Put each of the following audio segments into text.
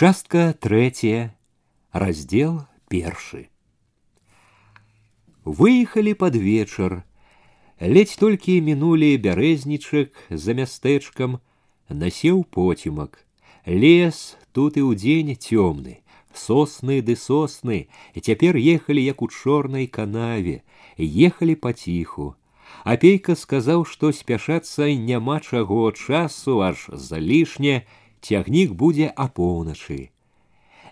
Частка третья, раздел першы. Выехалі под вечар. Ледзь толькі мінулі бярэзнічак за мястэчкам, насеў поцемак. Лес тут і ўдзень цёмны, сосны ды сосны, і цяпер ехалі як у чорнай канаве, ехалі паціху. Апейка сказаў, што спяшацца няма чаго часу аж залішне, цягнік будзе апоўначы.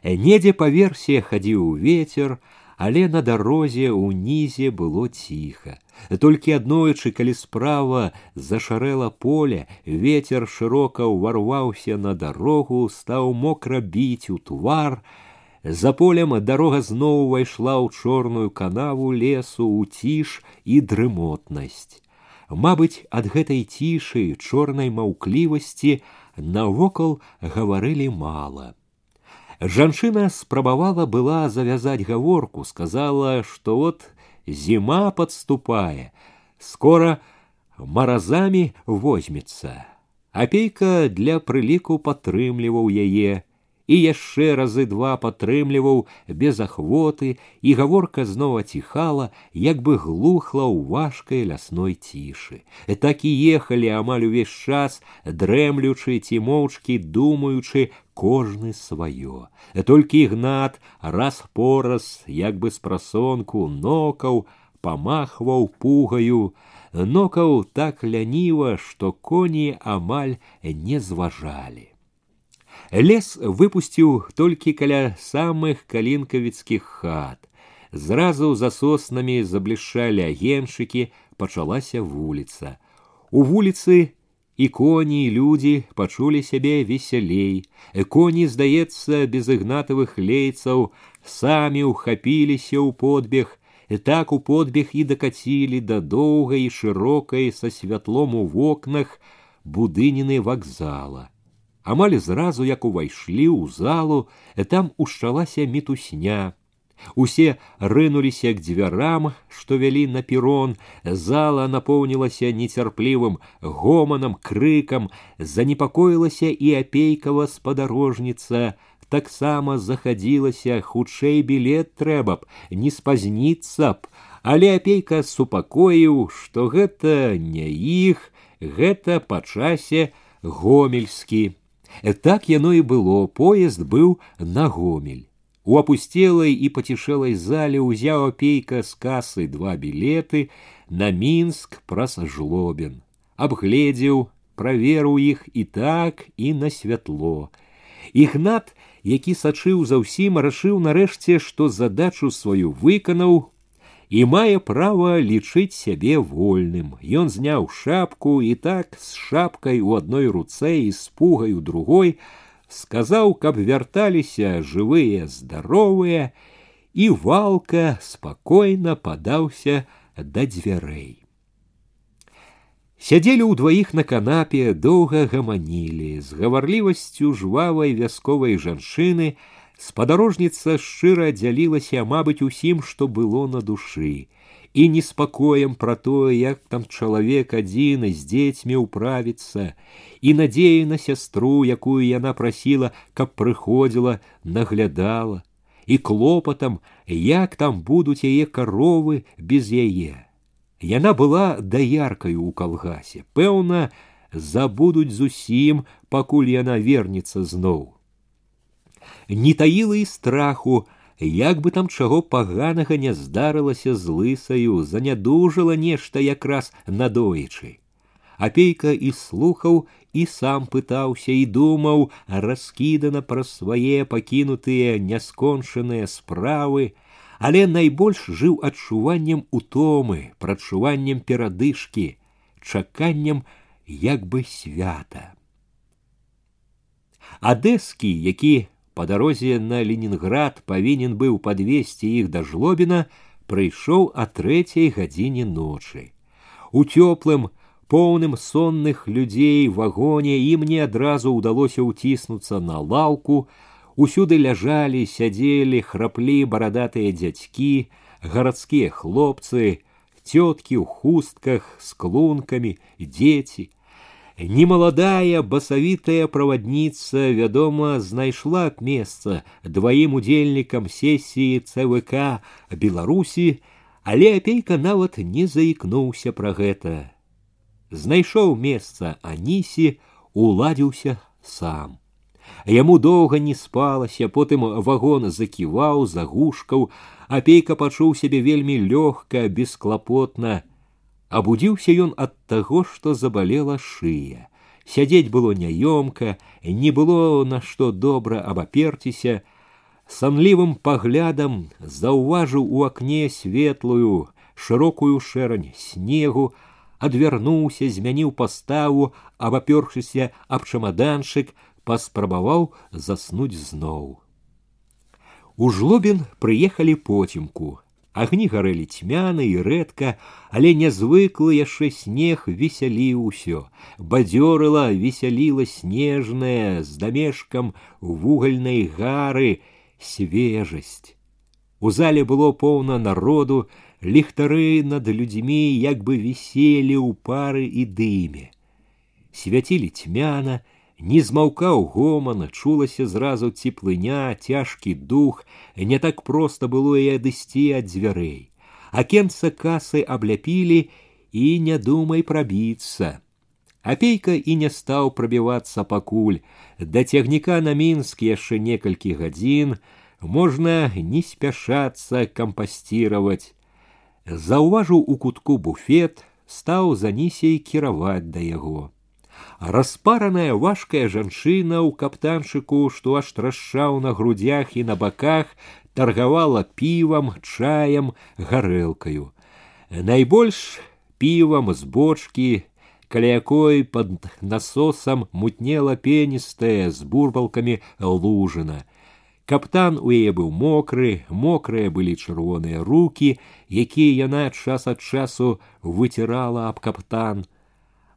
Недзе па версе хадзіў ветер, але на дарозе ўнізе было ціха. Толькі аднойчы, калі справа зашарэла поле, ветер шырока ўварваўся на дарогу, стаў мокра біць у твар. За полем дарога зноў увайшла ў чорную канаву лесу ў ціш і дрымотнасць. Мабыць, ад гэтай цішы чорнай маўклівасці навокал гаварылі мала. Жанчына спрабавала была завязать гаворку, сказала, что вот зима подступае, скоро маразами возьмется. Апейка для прыліку падтрымліваў яе, і яшчэ разы два падтрымліваў без ахвоты, і гаворка зноў аціхала, як бы глухла ў важкай лясной цішы. Так і ехалі амаль увесь час, дрэмлючы ці моўчкі думаючы кожны сваё. Толькі ігнат раз пораз, як бы з прасонку нокаў, памахваў пугаю, нокаў так ляніва, што коні амаль не зважалі. Лес выпусціў толькі каля самых калінкавіцкіх хат. Зразу за соснамі заблішчалі агеншчыкі, пачалася вуліца. У вуліцы і коні і людзі пачулі сябе весялей. Коні, здаецца, без ігнатавых лейцаў самі ўхапіліся ў подбег, так у подбег і дакацілі да доўгай і шырокай са святлом у вокнах будыніны вакзала. Амаль зразу як увайшлі ў залу, там ушчалася мітусня. Усе рынуліся к дзвярам, што вялі на перрон, зала напоўнілася нецярплівым гоманам, крыкам, занепакоілася і апейкава спадарожніца, таксама захадзілася хутчэй білет трэба б, не спазніцца б, але апейка супакоіў, што гэта не іх, гэта па часе гомельскі. Так яно і было, поезд быў на гомель. У апусцелай і пацішэлай зале ўзяў апейка з касы два білеты на мінск праз жлобен. Абгледзеў, праверыў іх і так і на святло. Ігнат, які сачыў за ўсім, рашыў нарэшце, што задачу сваю выканаў, і мае права лічыць сябе вольным. Ён зняў шапку і так з шапкай у адной руцэ і з пугай у другой сказаў, каб вярталіся жывыя, здаровыя, і валка спакойна падаўся да дзвярэй. Сядзелі ўдваіх на канапе, доўга гаманілі, з гаварлівасцю жвавай вясковай жанчыны, спадарожніца шчыра дзялілася мабыць усім што было на душы і неспакоем пра тое як там чалавек адзін з дзецьмі ўправіцца і надзеі на сястру якую яна прасіла каб прыходзіла наглядала і клопатам як там будуць яе каровы без яе яна была даяркаю ў калгасе пэўна забудуць зусім пакуль яна вернецца зноў не таіла і страху, як бы там чаго паганага не здарылася з лысаю, занядужала нешта якраз надоечы. Апейка і слухаў і сам пытаўся і думаў раскідана пра свае пакінутыя няскончаныя справы, але найбольш жыў адчуваннем утомы, прачуваннем перадышкі, чаканнем як бы свята. Адэскі, які по дарозе на Ленінград павінен быў падвесці іх да жлобіна, прыйшоў а трэцяй гадзіне ночы. У цёплым, поўным сонных людзей вагоне ім не адразу ўдалося ўціснуцца на лаўку, усюды ляжалі, сядзелі, храплі барадатыя дзядзькі, гарадскія хлопцы, цёткі ў хустках з клункамі, дзеці. Немаладая басавітая правадніца, вядома, знайшла б месца дваім удзельнікам сесіі ЦВК Беларусі, але апейка нават не заікнуўся пра гэта. Знайшоў месца Анісі, уладзіўся сам. Яму доўга не спалася, потым вагон заківаў, загушкаў, апейка пачуў сябе вельмі лёгка, бесклапотна, Абудзіўся ён ад таго, што забалела шыя. Сядзець было няёмка, не было на што добра абаперціся. Санлівым паглядам заўважыў у акне светлую, шырокую шэрань снегу, адвярнуўся, змяніў паставу, абапёршыся аб чамаданчык, паспрабаваў заснуць зноў. У жлобін прыехалі поцемку. Агні гарэлі цьмяна і рэдка, але нязвыклы яшчэ снег весяліў усё. Бадзёрыла весяліла снежная з дамешкам вугальнай гары свежасць. У зале было поўна народу, ліхтары над людзьмі як бы віселі ў пары і дыме. Свяцілі цьмяна, не змаўкаў гоман, чулася зразу цеплыня, цяжкі дух, не так проста было і адысці ад дзвярэй. Акенца касы абляпілі і не думай прабіцца. Апейка і не стаў прабівацца пакуль, да цягніка на мінск яшчэ некалькі гадзін, можна не спяшацца кампасціраваць. Заўважыў у кутку буфет, стаў за нісей кіраваць да яго распараная важкая жанчына ў каптанчыку, што аж трашчаў на грудях і на баках, таргавала півам, чаем, гарэлкаю. Найбольш півам з бочкі, каля якой пад насосам мутнела пеністая з бурбалкамі лужына. Каптан у яе быў мокры, мокрыя былі чырвоныя руки, якія яна час ад часу выцірала аб каптан.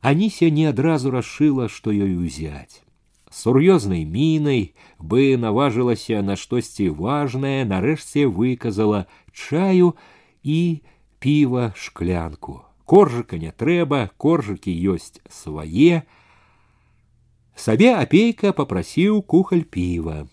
Анися не адразу рашыла, што ёй узяць. Сур'ёзнай мінай бы наважылася на штосьці важнае, нарэшце выказала чаю і піва шклянку. Коржыка не трэба, коржыкі ёсць свае. Сабе апейка попрасіў кухаль піва.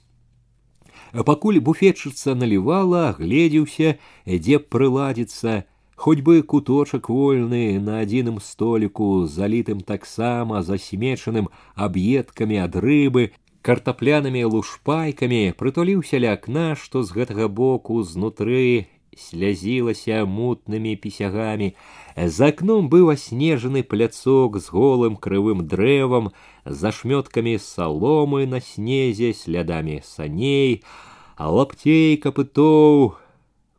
Пакуль буфетчыца налівала, гледзеўся, дзе прыладзіцца, Хоть бы куточак вольны на адзіным століку, залітым таксама засмечаным аб'едкамі ад рыбы, картаплянымі лушпайкамі прытуліўся ля акна, што з гэтага боку знутры слязілася мутнымі пісягамі. За акном быў аснежаны пляцок з голым крывым дрэвам, за шмёткамі саломы на снезе, слядамі саней, а лапцей капытоў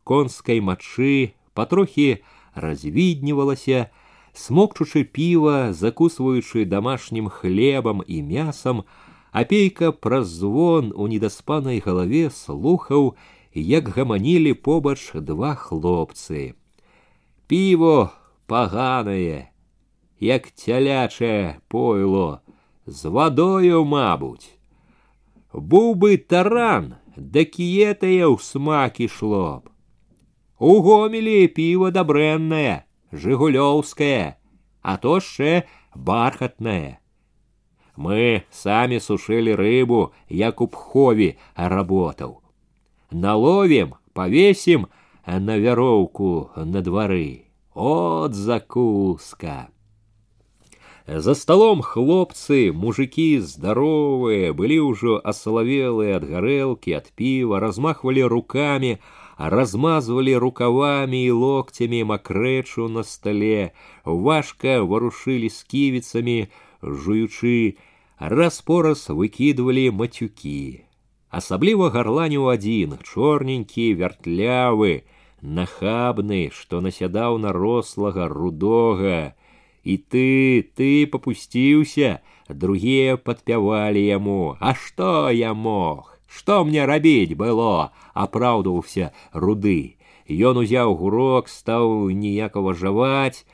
конскай мачы патрохі развіднівалася, смокчучы піва, закусваючы домашнім хлебам і мясам, апейка праз звон у недаспанай галаве слухаў, як гаманілі побач два хлопцы. Піво паганае, як цялячае пойло, з вадою, мабуць. Быў бы таран, да кіетае ў смак ішло б. У гомелі піва дабрэннае, жыгулёўскае, а то яшчэ бархатнае. Мы самі сушылі рыбу, як у пхові работаў. Наловім, павесім на вяроўку на двары. От закуска. За столом хлопцы, мужики здоровые, былі ўжо асалавелыя ад гарэлкі, ад піва, размахвалі руками, размазывали рукавами и локтями мокречу на столе, важко ворушили скивицами, жуючы, раз-пораз выкидывали матюки. Асабліва гарланіў адзін, чорненькі, вяртлявы, нахабны, што насядаў на рослага рудога. І ты, ты попусціўся, другія падпявалі яму, А што я мог? Што мне рабіць было, апраўдваўся руды. Ён узяў гурок, стаў ніякава жаваць.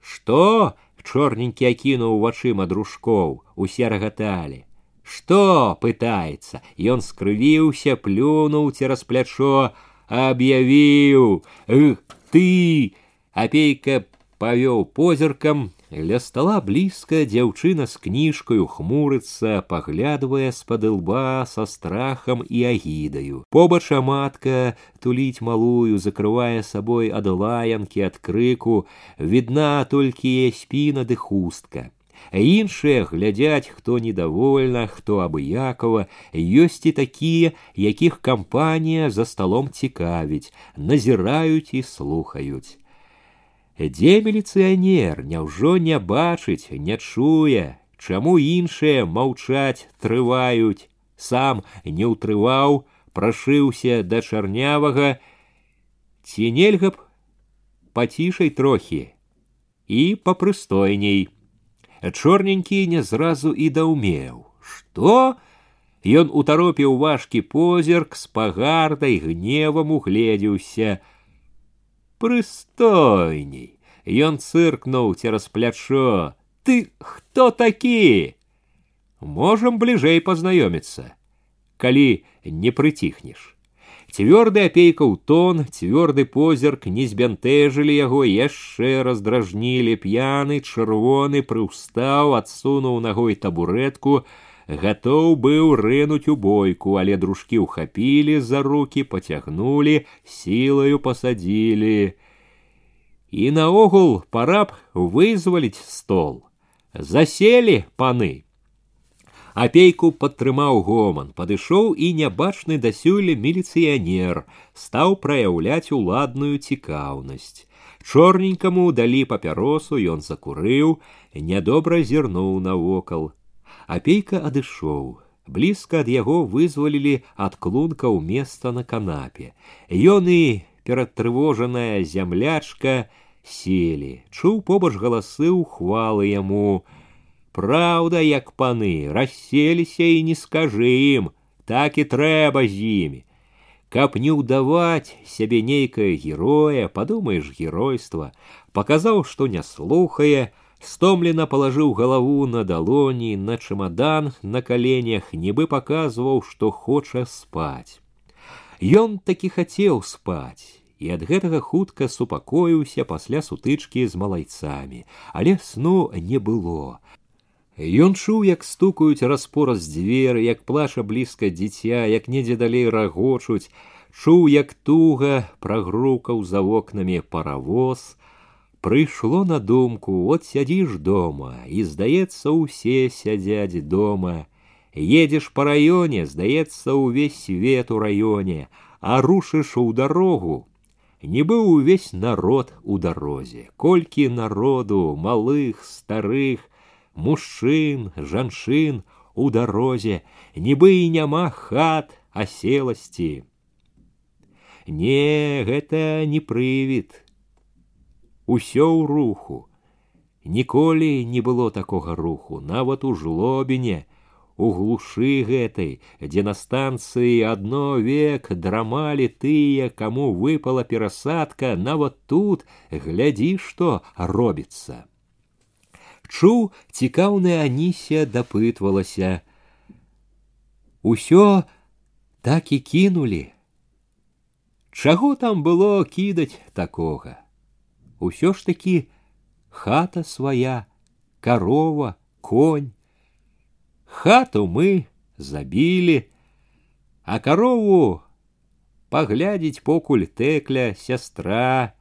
Што? чорненькі акінуў вачыма дружкоў, усе рагаталі. Што пытаецца, Ён скрывіўся, плюнуў цераз плячо, аб'явіў: Эх ты! Апейка павёў позіркам, Ля стола блізка дзяўчына з кніжкаю хмурыцца, паглядвае з-пад лба са страхам і агідаю. Побача матка туліць малую, закрывае сабой ад лаянкі ад крыку, відна толькі спіна ды хустка. Іншыя глядзяць, хто недовольна, хто абыякова, ёсць і такія, якіх кампанія за сталом цікавіць, назіраюць і слухаюць. Дзе міліцыянер няўжо не бачыць, не чуе, чаму іншыя маўчаць трываюць, сам не ўтрываў, прашыўся да чарнявага, ці нельга б пацішай трохі і папрыстойней. Чорненькі не зразу і даўмеў, што? Ён утаропіў важкі позірк з пагардай гневам угледзеўся, прыстойней. Ён цыркнуў цераз плячо. Ты хто такі? Можам бліжэй пазнаёміцца, калі не прыціхнеш. Цвёрды апейкаў тон, цвёрды позірк не збянтэжылі яго яшчэ раздражнілі п'яны, чырвоны прыўстаў, адсунуў ногой табуретку, гатоў быў рынуць у бойку, але дружкі ўхапілі за руки, пацягнулі, сілаю пасадзілі. І наогул пора б вызваліць стол. Заселі паны. Апейку падтрымаў гоман, падышоў і нябачны дасюль міліцыянер, стаў праяўляць уладную цікаўнасць. Чорненькаму далі папяросу, ён закурыў, нядобра зірнуў навокал. Апейка адышоў. Блізка ад яго вызвалілі ад клункаў месца на канапе. Ён і перадтрывожаная зямлячка селі, чуў побач галасы ўхвалы яму. Праўда, як паны, расселіся і не скажы ім, так і трэба з імі. Каб не ўдаваць сябе нейкае героя, падумаеш геройства, паказаў, што не слухае, стомленно положыў галаву на далоні на чемодан на коленях нібы показываў што хоча спаць ён такі хацеў спаць і ад гэтага хутка супакоіўся пасля сутычкі з малайцамі але сну не было Ён чуў, як стукаюць распораз дзверы, як плача блізка дзіця, як недзе далей рагочуць, чуў, як туга прагрукаў за вокнамі паравоз, Прыйшло на думку, от сядзіш дома, і здаецца, усе сядзяць дома. Едзеш па раёне, здаецца, увесь свет у раёне, а рушыш у дарогу. Не быў увесь народ у дарозе, колькі народу, малых, старых, мужчын, жанчын у дарозе, нібы і няма хат аселасці. Не, гэта не прывід, усё ў руху. Ніколі не было такога руху, нават у жлобіне, у глушы гэтай, дзе на станцыі адно век драмалі тыя, каму выпала перасадка, нават тут глядзі, што робіцца. Чуў, цікаўная Анісія дапытвалася. Усё так і кінулі. Чаго там было кідаць такога? Усё ж таки хата своя, корова, конь. Хату мы забили, а корову поглядеть покуль текля, сестра.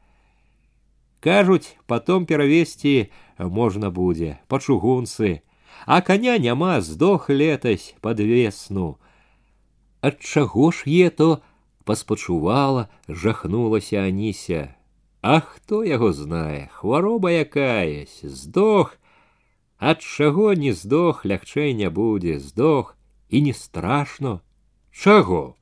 Кажуть, потом перавесці можна будзе па чугунцы, а коня няма здох летась под весну. Ад чаго ж е то паспачувала, жахнулася Анися. А хто яго знае, хвароба якаясь, здох, ад чаго не здох, лягчэй не будзе, здох і не страшно. Чаго?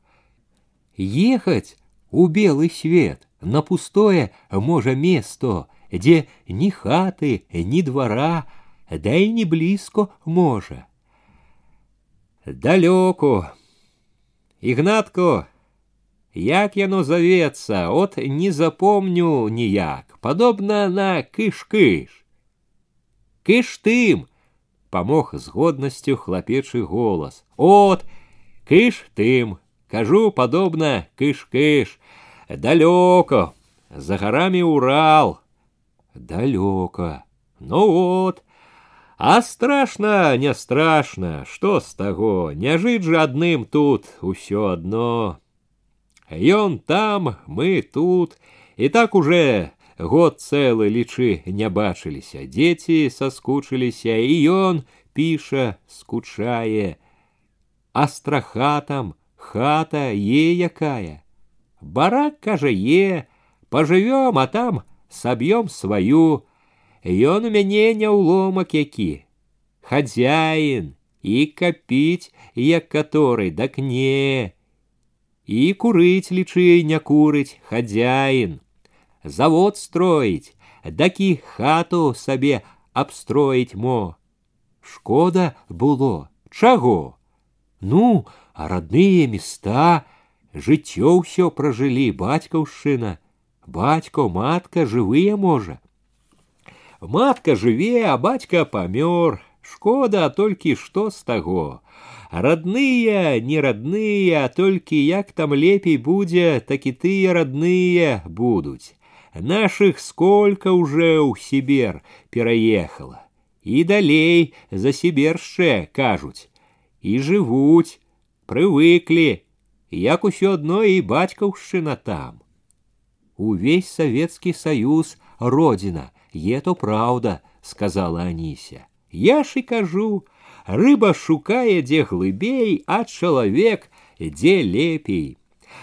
Ехаць у белы свет, на пустое можа место, дзе ні хаты, ні двара, да і не блізко можа. Далёку. Ігнатко, Як яно завецца, от не запомню ніяк, падобна на кыш-кыш. Кыш тым, памог з годнасцю хлапечы голас. От, кыш тым, кажу падобна кыш-кыш, далёка, за гарамі Урал, далёка, Ну вот, а страшна, не страшна, што з таго, не жыць жа адным тут усё адно. Ён там, мы тут, і так уже год цэлы лічы не бачыліся, дзеці саскучыліся, і ён піша, скучае. А страха там, хата е якая. Барак кажа е, пожывём, а там саб'ём сваю, Ён у мяне не ўломак які. Хадзяін і капіць, як который, дак не. І курыць лічы не курыць, хадзяін. Завод строіць, дакі хату сабе абстроіць мо. Шкода было, чаго? Ну, а родныя места, жыццё ўсё пражылі бацькаўшчына, бацько, матка жывыя можа. Матка жыве, а бацька памёр. Шкода толькі што з таго. Родныя, не родныя, толькі як там лепей будзе, так і тыя родныя будуць. Нашых сколько уже ў Сібер пераехала. І далей за сібершчэ кажуць. І жывуць, прывыклі, як усё адно і бацькаўшчына там. Увесь Савецкі Саюз родина, Е то правда, сказала Анися. Я ж і кажу, рыба шукае дзе глыбей, а чалавек дзе лепей.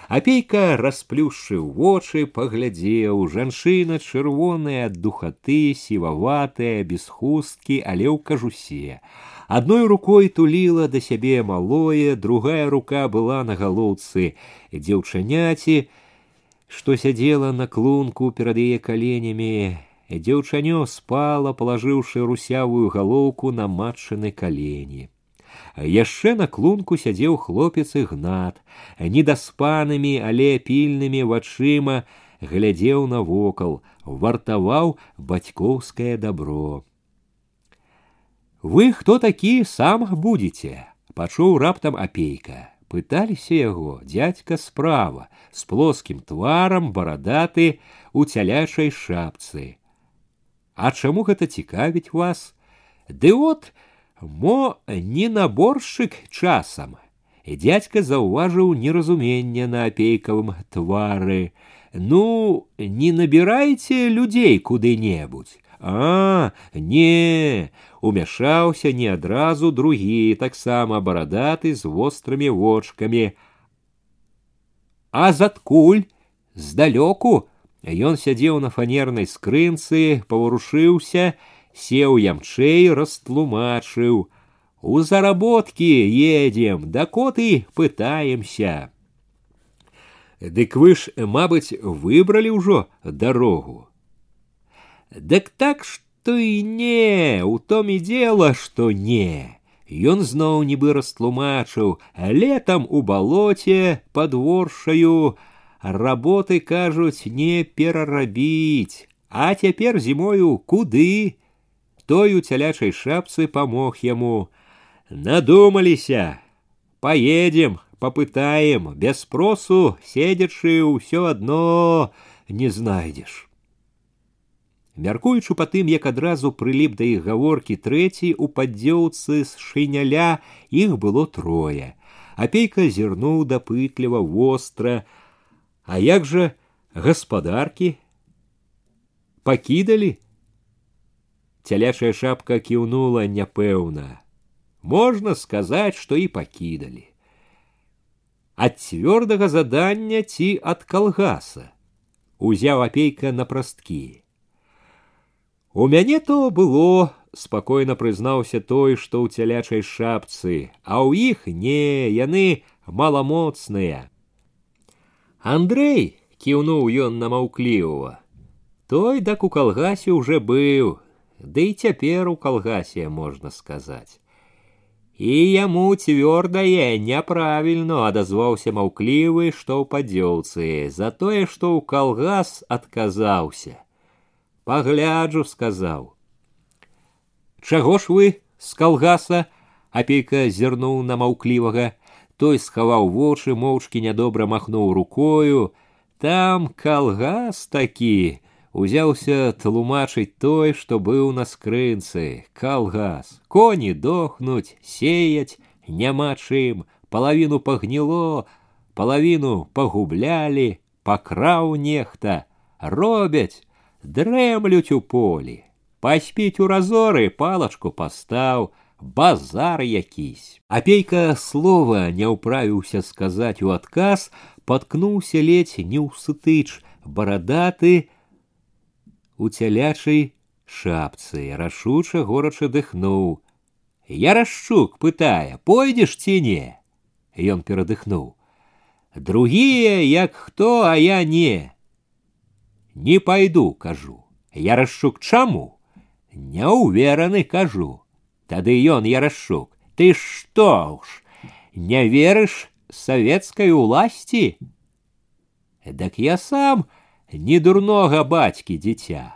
Апейка расплюшыў вочы, паглядзеў, жанчына чырвоная ад духаты, сіваватая, без хусткі, але ў кажусе. Адной рукой туліла да сябе малое, другая рука была на галоўцы дзяўчаняці, што сядзела на клунку перад яе каленямі, Дзяўчанё спала, палажыўшы русявую галоўку на матчыны калені. Яшчэ на клунку сядзеў хлопец ігнат, недаспанымі, але пільнымі вачыма глядзеў навокал, вартаваў бацькоўскае дабро. Вы хто такі сам будете? пачуў раптам апейка. Пыталіся яго дядька справа, з плоскім тварам барадаты у цялячай шапцы. А чаму гэта цікавіць вас? Ды от мо не наборшчык часам. І дядька заўважыў неразуменне на апейкавым твары. Ну, не набірайце людзей куды-небудзь. А, не, умяшаўся не адразу другі, таксама барадаты з вострымі вочкамі. А задкуль здалёку Ён сядзеў на фанернай скрынцы, паварушыўся, сеў ямчэй, растлумачыў: « У заработкі едем, да коты пытаемся. Дык вы ж, мабыць, выбралі ўжо дарогу. Дык так, што і не, у том і дело, што не. Ён зноў нібы растлумачыў, летам у балоце падворшаю, работы кажуць не перарабіць, а цяпер зімою куды? Той у цялячай шапцы памог яму. Надумаліся, поедем, попытаем, без спросу, седзячы ўсё адно не знайдзеш. Мяркуючы па тым, як адразу прыліп да іх гаворкі трэці у паддзёўцы з шыняля іх было трое. Апейка зірнуў дапытліва востра, а як жа гаспадаркі пакідалі цялячая шапка кіўнула няпэўна можна сказаць што і пакідалі ад цвёрдага задання ці ад калгаса узяў апейка на прасткі у мяне то было спакойна прызнаўся той што ў цялячай шапцы а ў іх не яны маламоцныя Андрэй кіўнуў ён на маўклівого. Той дак у калгасе уже быў, ды і цяпер у калгасе можна сказаць. І яму цвёрдае няправільно адазваўся маўклівы, што ў падзёўцы, за тое, што ў калгас адказаўся. Пагляджу, сказаў. Чаго ж вы з калгаса? апейка зірнуў на маўклівага, той схаваў вочы моўчкі нядобра махнуў рукою там калгас такі узяўся тлумачыць той, што быў на скрынцы, калгас. Коні дохнуць, сеять няма чым, палавіну пагніло, палавіну пагублялі, пакраў нехта, робяць, дрэмлюць у полі. Паспіць у разоры палачку пастаў, базар якісь. Апейка слова не ўправіўся сказаць у адказ, паткнуўся ледзь не ў сытыч, барадаты у цялячай шапцы, рашуча горача дыхнуў. Ярашчук пытае, пойдзеш ці не? Ён перадыхнуў. Другія, як хто, а я не. Не пайду, кажу. Ярашчук чаму? Няўвераны кажу. Тады ён ярашук, ты што ж, не верыш савецкай уласці? Дак я сам не дурнога бацькі дзіця.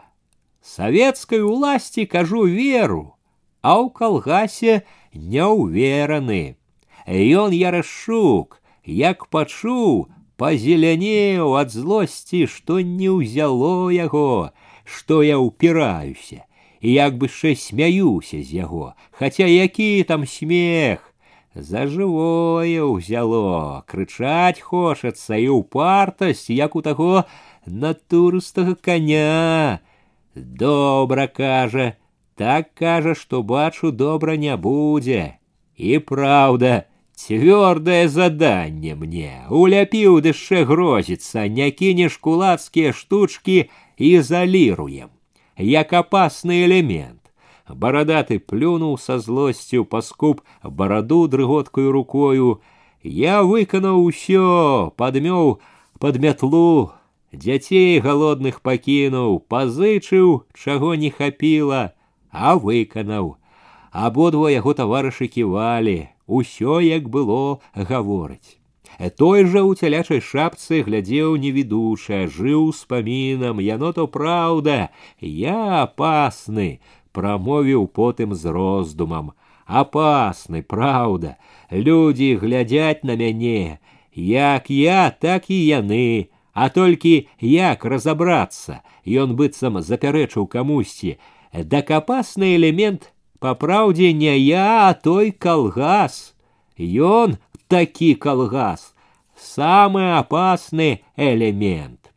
Савецкай уласці кажу веру, а ў калгасе няўвераны. Ён ярашук, як пачуў, пазелянеў ад злосці, што не ўзяло яго, што я ўпіраюся і як бы яшчэ смяюся з яго, хаця які там смех. За жывое ўзяло, крычаць хочацца і ўпартасць, як у таго натурыстага коня. Добра кажа, так кажа, што бачу добра не будзе. І праўда, цвёрдае заданне мне, уляпіў дышчэ грозіцца, не кінеш кулацкія штучкі ізаліруем як опасный элемент. Барадаты плюнуў са злосцю паскуб бараду дрыготкаю рукою. Я выканаў усё, падмёў под мятлу, дзяцей галодных пакінуў, пазычыў, чаго не хапіла, а выканаў. Абодва яго таварышы ківалі, усё як было гаворыць. Той жа ў цялячай шапцы глядзеў невідуша, жыў успамінам, яно то праўда, я апасны, прамовіў потым з роздумам. Апасны, праўда, людзі глядзяць на мяне, як я, так і яны, а толькі як разабрацца, ён быццам запярэчыў камусьці, дак апасны элемент па праўдзе не я, а той калгас. Ён такі калгас самый опасный элемент.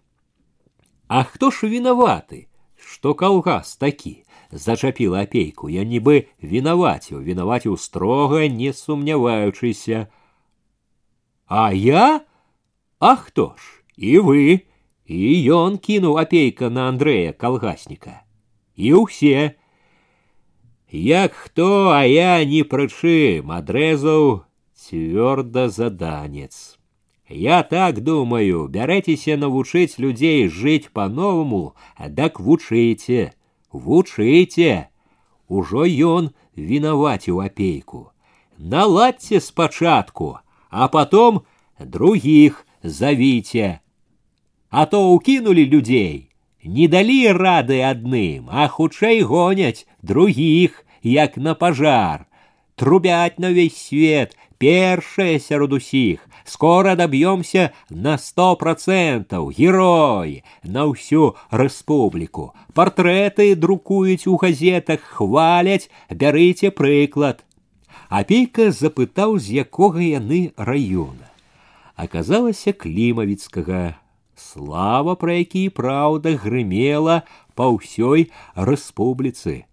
А хто ж вінаваты, што калгас такі? зачапіла апейку, я нібы вінаваціў, вінаваціў строга, не сумняваючыся. А я? А хто ж? І вы, і ён кінуў апейка на Андрэя калгасніка. І ўсе. Як хто, а я ні пры чым адрэзаў цвёрда заданец. Я так думаю, бярэцеся навучыць людзей жыць по-новаму, дак вучыце, вучыце. Ужо ён вінаваціў апейку. Наладьце спачатку, а потом других завіце. А то укінулі людзей, не далі рады адным, а хутчэй гоняць других, як на пажар, трубяць на весь свет, першае сярод усіх, скоро добьемся на сто процентов герой на всю республику Портреты друкуюць у газетах хваляць бярыце прыклад апейка запытаў з якога яны раёна аказалася клімавіцкага слава пра які праўда грымела па ўсёй рэспубліцы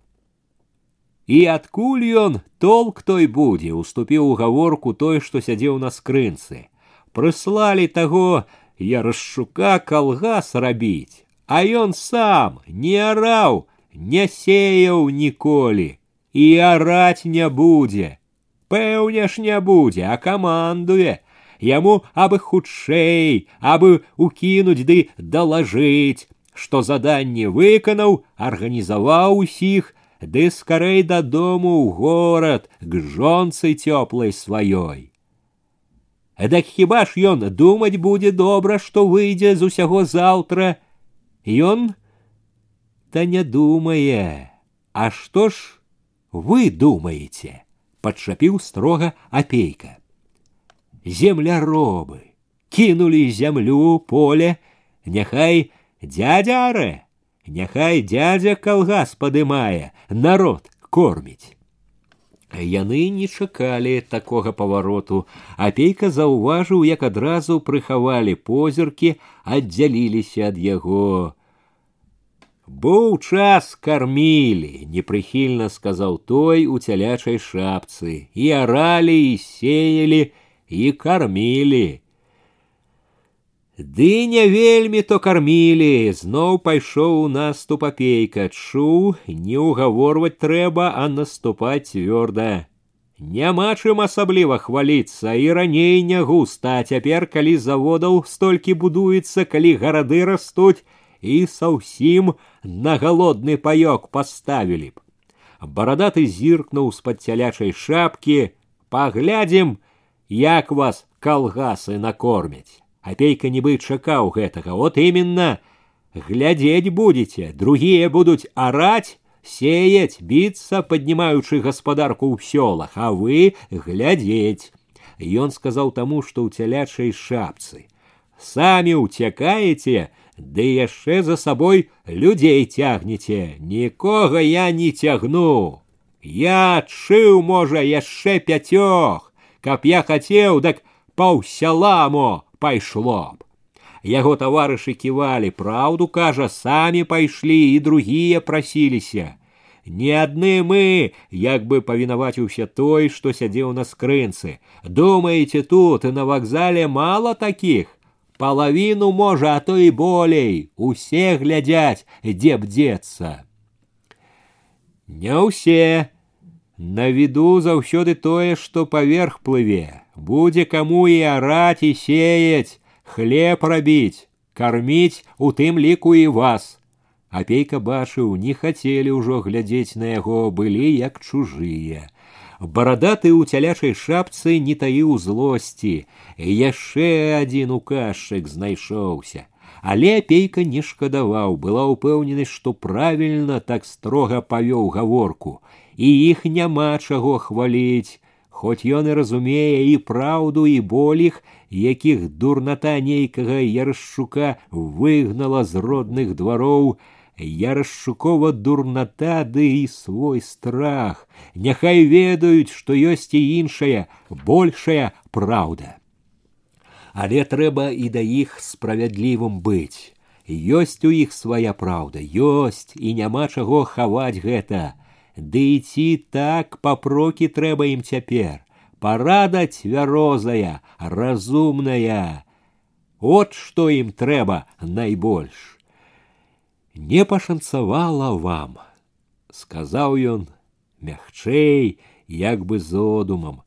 і адкуль ён толк той будзе уступіў у гаворку той што сядзеў на скрынцы прыслалі таго ярашчука калгас рабіць а ён сам не араў не сеяў ніколі і араць не будзе пэўне ж не будзе а камандуе яму абы хутчэй абы укінуць ды далажыць што заданне выканаў арганізаваў усіх ды скорей дадому ў горад к жонцы цёплай сваёй. Эдак хіба ж ён думаць будзе добра, што выйдзе з усяго заўтра. Ён та не думае, А што ж вы думаеце? падчапіў строга апейка. Земляробы кінулі зямлю поле, няхай дядяре Няхай дядзя калгас падымае, народ корміць. Яны не чакалі такога павароту, апейка заўважыў, як адразу прыхавалі позіркі, аддзяліліся ад яго. Быў час кармілі, непрыхільна сказаў той у цялячай шапцы, і аралі і сеялі і кармілі. Ды не вельмі то кармілі, зноў пайшоў у наступ апейка, чуў, не ўгаворваць трэба, а наступаць цвёрда. Няма чым асабліва хваліцца і раней не густа, а цяпер, калі заводаў столькі будуецца, калі гарады растуць і саўсім на галодны паёк паставілі б. Барадаты зіркнуў з-пад цялячай шапкі, паглядзім, як вас калгасы накормяць. Апейка нібы чакаў гэтага, от именно глядзець будете, другие будуць араць, сеять, биться, паднімаючы гаспадарку ў сёлах, а вы глядзець. Ён сказаў таму, што ў цялячай шапцы. Самі ўцякаеце, ды яшчэ за сабой людзей цягнеце, нікога я не цягну. Я адшыў, можа, яшчэ пяцёх, каб я хацеў, дак паўсяламо пайшло б. Яго таварышы ківалі праўду, кажа, самі пайшлі і другія прасіліся. Не адны мы, як бы павінаваціўся той, што сядзеў на скрынцы. Думаеце тут і на вакзале мала такіх. Палавіну можа, а то і болей, усе глядзяць, дзе б дзецца. Не ўсе. На віду заўсёды тое, што паверх плыве будзе каму і араць і сеять, хлеб рабіць, карміць у тым ліку і вас. Апейка бачыў, не хацелі ўжо глядзець на яго, былі як чужыя. Барадаты ў цялячай шапцы не таіў злосці, яшчэ адзін указчык знайшоўся. Але апейка не шкадаваў, была ўпэўненасць, што правільна так строга павёў гаворку, і іх няма чаго хваліць, Хоць ён і разумее і праўду і боліх, якіх дурната нейкага яршчука выгнала з родных двароў, яршчукова дурната ды і свой страх. Няхай ведаюць, што ёсць і іншая, большая праўда. Але трэба і да іх справядлівым быць. Ёсць у іх свая праўда, ёсць і няма чаго хаваць гэта. Ды ідці так папрокі трэба ім цяпер. Парада цвярозая, разумная. От што ім трэба найбольш. Не пашанцавала вам, сказаў ён мягчэй, як бы зодумам.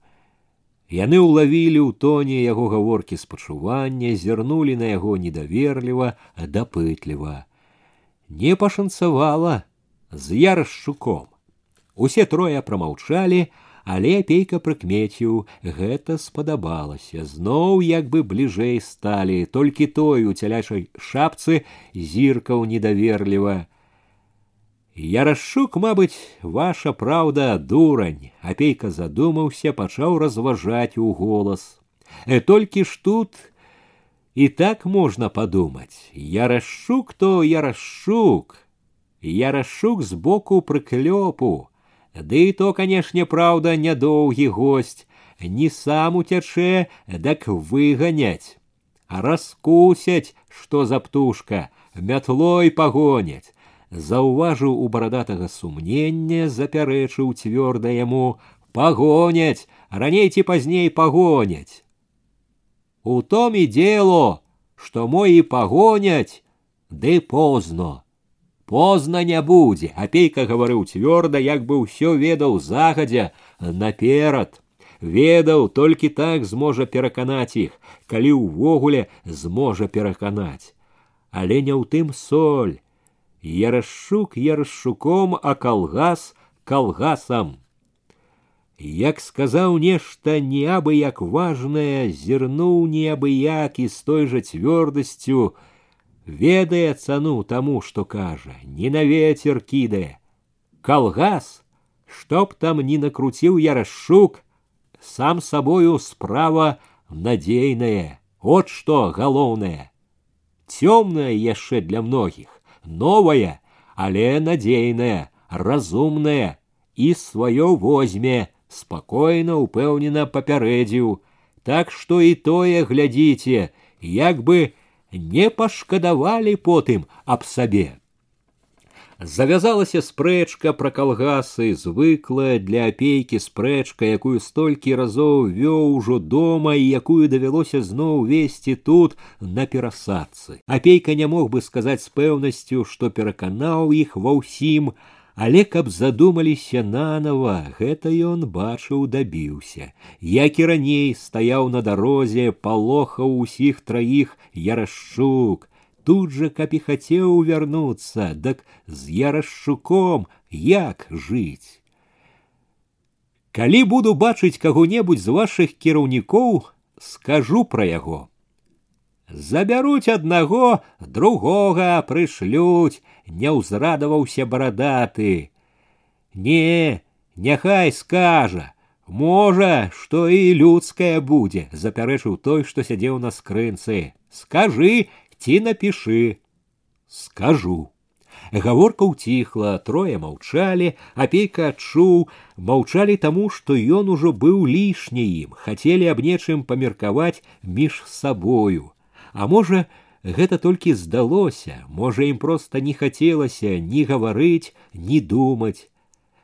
Яны ўлавілі ў тоне яго гаворкі спачування, зірнулі на яго недаверліва, дапытліва. Не пашанцавала з ярашчуком. Усе трое прамаўчалі, але апейка прыкмеціў, гэта спадабалася. Зноў як бы бліжэй сталі, толькі той у цялячай шапцы зіркаў недаверліва. Ярашчук, мабыць, ваша праўда, дурань. Апейка задумаўся, пачаў разважаць у голас. Э, толькі ж тут і так можна падумаць. Ярашчук то ярашчук. Ярашчук збоку прыклёпу Ды і то, канешне, праўда, нядоўгі госць, не сам уцячэ, дак выганяць, а раскусяць, што за птушка, мятлой пагоняць. Заўважыў у барадатага сумнення, запярэчыў цвёрда яму, пагоняць, раней ці пазней пагоняць. У том і дело, што мой і пагоняць, ды позно. Позна не будзе, апейка гаварыў цвёрда, як бы ўсё ведаў загадзя наперад. Ведаў, толькі так зможа пераканаць іх, калі ўвогуле зможа пераканаць. Але не ў тым соль. Ярашчук ярашчуком, а калгас калгасам. Як сказаў нешта неабы як важнае, зірнуў неабы як і з той жа цвёрдасцю, ведае цану таму, што кажа, не на ветер кідае. Калгас, што б там не накруціў ярашчук, сам сабою справа надзейная, от што галоўнае. Цёмная яшчэ для многіх, новая, але надзейная, разумная і сваё возьме, спакойна упэўнена папярэдзіў. Так што і тое глядзіце, як бы не пашкадавалі потым аб сабе. Завязалася спрэчка пра калгасы, звыклая для апейкі спрэчка, якую столькі разоў вёў ужо дома і якую давялося зноў весці тут на перасадцы. Апейка не мог бы сказаць з пэўнасцю, што пераканаў іх ва ўсім, але каб задумаліся нанова, гэта ён бачыў дабіўся. Як і раней стаяў на дарозе, палохаў усіх траіх ярашчук, тут же каб і хацеў вярнуцца дак з ярашчуком як жыць калі буду бачыць каго-небудзь з вашых кіраўнікоў скажу пра яго забяруць аднаго другога прышлюць не ўзрадаваўся барадаты не няхай скажа можа што і людскае будзе запярэчыў той што сядзеў на скрынцы скажы ці напішы скажу гаворка ўціхла трое маўчалі апейка адчуў маўчалі таму што ён ужо быў лішне ім хацелі аб нечым памеркаваць між сабою а можа гэта толькі здалося можа ім проста не хацелася ні гаварыць ні думаць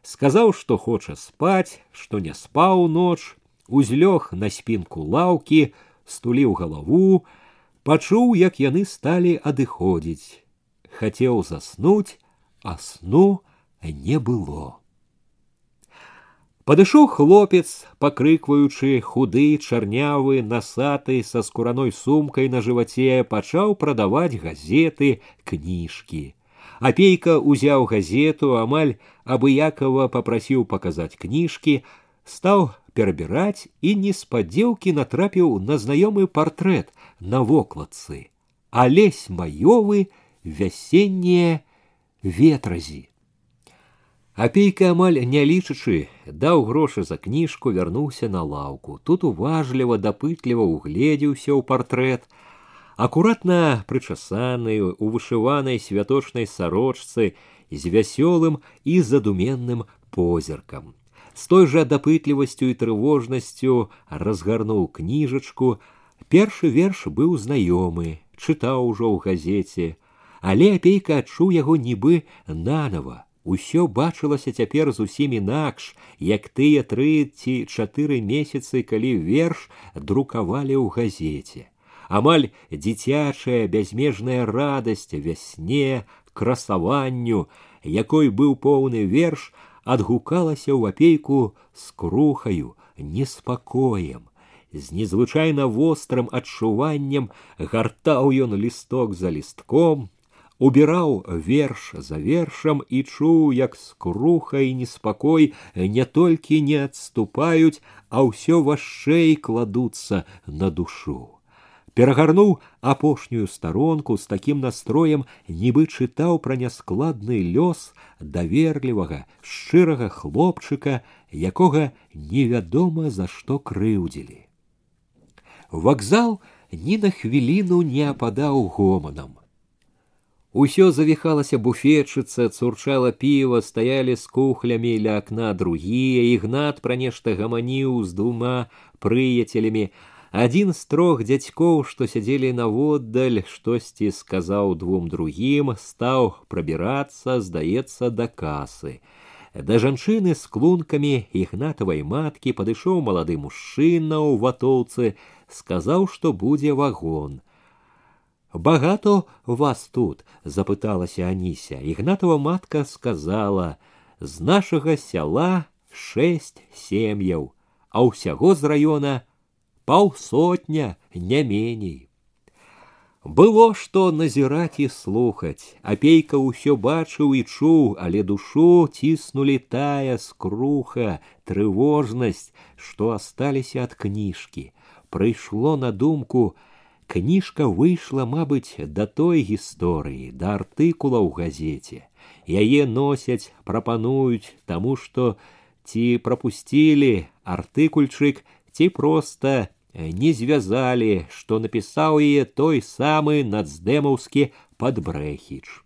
сказаў што хоча спаць што не спаў ноч узлёг на спінку лаўкі стуліў галаву пачуў, як яны сталі адыходзіць. Хацеў заснуць, а сну не было. Падышоў хлопец, пакрыкваючы худы, чарнявы, насаты са скураной сумкай на жываце, пачаў прадаваць газеты, кніжкі. Апейка ўзяў газету, амаль абыякова папрасіў паказаць кніжкі, стаў перабіраць і неспадзеўкі натрапіў на знаёмы партрэт на вокладцы, алесь маёвы вясеннія ветразі. Апейка амаль не лічачы, даў грошы за кніжку, вярнуўся на лаўку. Тут уважліва, дапытліва угледзеўся ў партрэт, акуратна прычасаны у вышыванай святочнай сарочцы з вясёлым і задуменным позіркам. З той жа дапытлівасцю і трывожнасцю разгарнуў кніжачку, Першы верш быў знаёмы, чытаў ужо ў газеце, але апейка адчуў яго нібы нанова. Усё бачылася цяпер зусім інакш, як тыя тры ці чатыры месяцы, калі верш друкавалі ў газеце. Амаль дзіцячая бязмежная радасць вясне, красаванню, якой быў поўны верш, адгукалася ў апейку з крухаю, неспакоем з незвычайна вострым адчуваннем гартаў ён лісток за лістком, убіраў верш за вершам і чуў, як скруха і неспакой не толькі не адступаюць, а ўсё вашэй кладуцца на душу. Перагарнуў апошнюю старонку з такім настроем, нібы чытаў пра няскладны лёс даверлівага, шчырага хлопчыка, якога невядома за што крыўдзілі. Вакзал ні на хвіліну не ападаў гоманам. Усё завіхалася буфетчыца, цурчала піва, стаялі з кухлямі ля акна другія, ігнат пра нешта гаманіў з двума прыяцелямі. Адзін з трох дзядзькоў, што сядзелі наводдаль, штосьці сказаў двум другім, стаў прабірацца, здаецца, да касы. Да жанчыны з клункамі ігнатавай маткі падышоў малады мужчына ў ватоўцы, сказаў, што будзе вагон. Багато вас тут запыталася Аніся. Ігнатова матка сказала: з нашага сяла шесть сем'яў, а ўсяго з раёна паўсотня не меней. Было што назіраць і слухаць. Апейка ўсё бачыў і чуў, але душу ціснулі тая скруха, трывожнасць, што асталіся ад кніжкі прыйшло на думку, кніжка выйшла, мабыць, да той гісторыі, да артыкула ў газеце. Яе носяць, прапануюць, таму што ці прапусцілі артыкульчык, ці проста не звязалі, што напісаў яе той самы нацдэмаўскі падбрэхіч.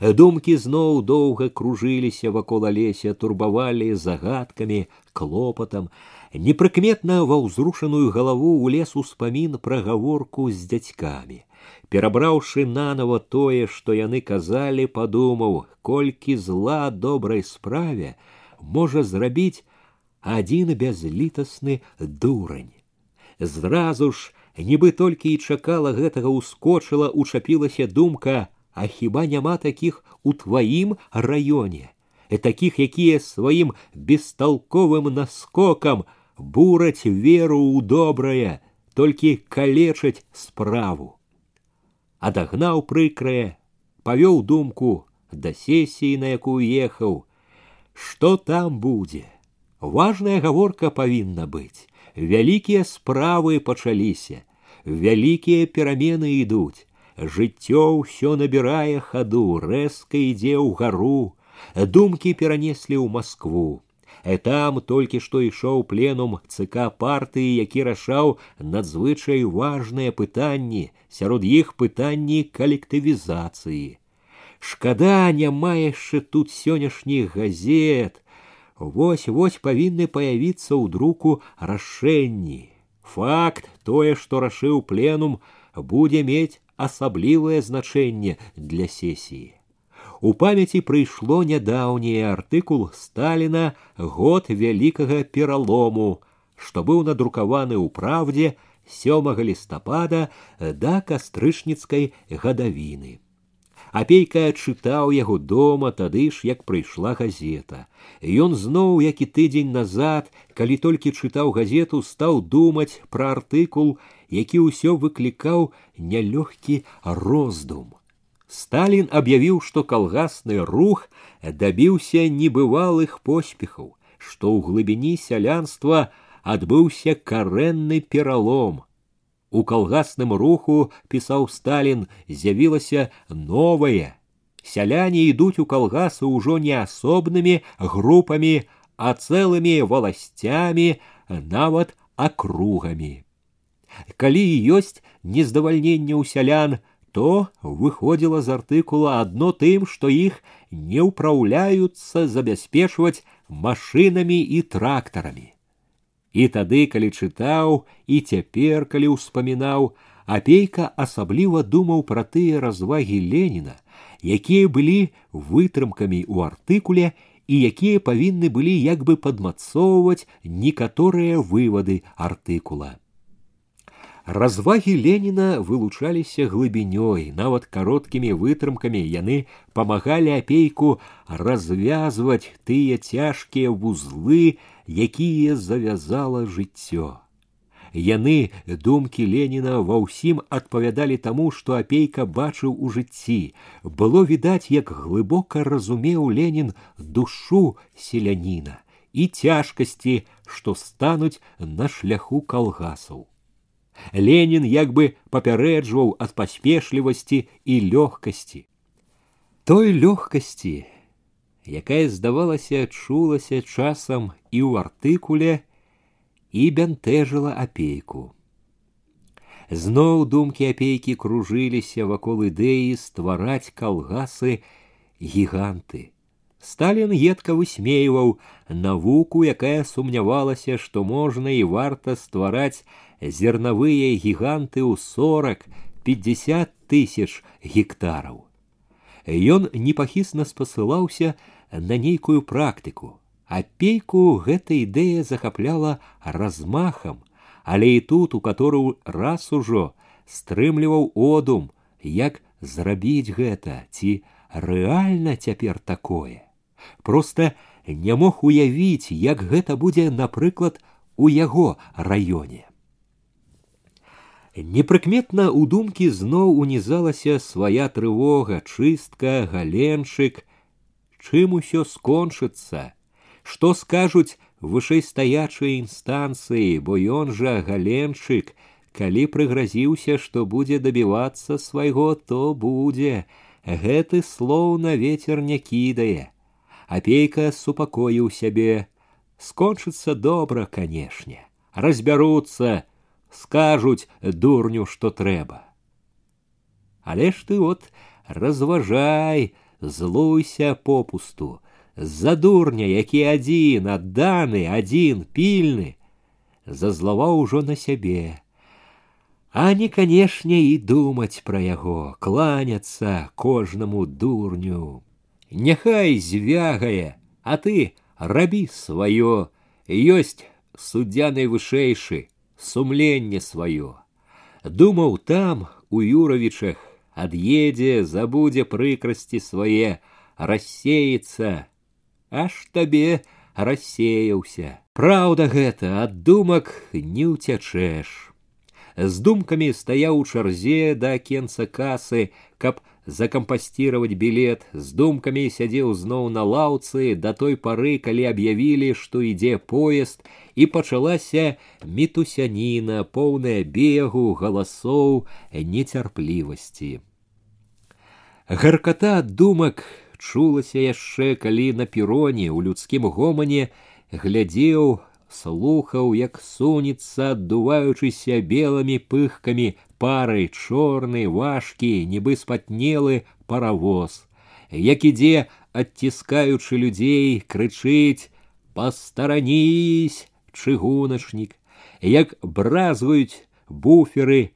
Думкі зноў доўга кружыліся вакол алеся, турбавалі загадкамі, клопатам. Непрыкметна ва ўзрушаную галаву улез успамін пра гаворку з дзядзькамі. Перабраўшы нанова тое, што яны казалі, падумаў, колькі зла добрай справе можа зрабіць адзін бязлітасны дурань. Зразу ж, нібы толькі і чакала гэтага ускочыла, учапілася думка, а хіба няма такіх у тваім раёне, такіх, якія сваім бесталковым наскокам бураць веру ў добрае, толькі калечаць справу. Адагнаў прыкрае, павёў думку да сесіі, на якую ехаў, што там будзе. Важная гаворка павінна быць. Вялікія справы пачаліся, вялікія перамены ідуць. Жыццё ўсё набірае хаду, рэзка ідзе ўгару, думкі перанеслі ў Маскву. Э там толькі што ішоў пленум ЦК партыі, які рашаў надзвычай важныя пытанні, сярод іх пытанні калектывізацыі. Шкада няма яшчэ тут сённяшніх газет. Вось вось павінны паявіцца ў друку рашэнні. Факт тое, што рашыў пленум, будзе мець асаблівае значэнне для сесіі. У памяці прыйшло нядаўні артыкул Сталіна год вялікага пералому, што быў надрукаваны ў праўдзе 7 лістапада да кастрычніцкай гадавіны. Апейка чытаў яго дома тады ж, як прыйшла газета. Ён зноў, як і тыдзень назад, калі толькі чытаў газету, стаў думаць пра артыкул, які ўсё выклікаў нялёгкі роздум. Сталин объявил, что колгасный рух добился небывалых поспехаў, што ў глыбіні сялянства адбыўся карэнны пералом. У калгасным руху, пісаў Сталин, з'явілася новае. Сяляне ідуць у калгасы ўжо не асобнымі групамі, а цэлымі валасцямі, нават акругамі. Калі ёсць нездавальненне ў сялян, то выходзіла з артыкула адно тым, што іх не ўпраўляюцца забяспечваць машынамі і трактарамі. І тады, калі чытаў і цяпер, калі ўспамінаў, апейка асабліва думаў пра тыя развагі Леніна, якія былі вытрымкамі ў артыкуле і якія павінны былі як бы падмацоўваць некаторыя вывады артыкула. Развагі Леніна вылучаліся глыбінёй, нават кароткімі вытрымкамі яны памагалі апейку развязваць тыя цяжкія вузлы, якія завязала жыццё. Яны думкі Леніна ва ўсім адпавядалі таму, што апейка бачыў у жыцці. Было відаць, як глыбока разумеў Ленін душу селяніна і цяжкасці, што стануць на шляху калгасаў. Ленін як бы папярэджваў ад паспешлівасці і лёгкасці. Той лёгкасці, якая здавалася, чулася часам і ў артыкуле і бянтэжыла апейку. Зноў думкі апейкі кружыліся вакол ідэі ствараць калгасы гіганты. Сталін едка высмейваў навуку, якая сумнявалася, што можна і варта ствараць зерновые гиганты ў 40-50 тысяч гектараў. Ён непахісна спасылаўся на нейкую практыку. Апейку гэта ідэя захапляла размахам, але і тут, у которую раз ужо стрымліваў одум, як зрабіць гэта ці рэальна цяпер такое. Проста не мог уявіць, як гэта будзе, напрыклад, у яго раёне. Непрыкметна ў думкі зноў унізалася свая трывога, чыстка, галенчык, чым усё скончыцца, што скажуць вышэйстаячыя інстанцыі, бо ён жа галенчык, калі прыгразіўся, што будзе дабівацца свайго, то будзе. Гэты слоў на ветер не кідае. Апейка супакоіў сябе. Скончыцца добра, канешне. Разбяруцца, скажуць дурню, што трэба. Але ж ты от разважай, злуйся попусту, за дурня, які адзін, адданы, адзін, пільны, зазлаваў ужо на сябе. А не, канешне, і думаць пра яго, кланяцца кожнаму дурню. Няхай звягае, а ты рабі сваё, ёсць суддзя найвышэйшы, сумленне сваё. Думаў там, у Юравічах, ад'едзе, забудзе прыкрасці свае, рассеецца, аж табе рассеяўся. Праўда гэта, ад думак не ўцячэш з думкамі стаяў у чарзе да акенца касы, каб закампасціраваць білет, з думкамі сядзеў зноў на лаўцы да той пары, калі аб'явілі, што ідзе поезд, і пачалася мітусяніна, поўная бегу, галасоў, нецярплівасці. Гарката ад думак чулася яшчэ, калі на пероне ў людскім гомане глядзеў слухаў, як сунецца, аддуваючыся белымі пыхкамі парай чорны, важкі, нібы спатнелы паравоз, як ідзе, адціскаючы людзей, крычыць: пастаранісь, чыгуначнік, як бразгаюць буферы,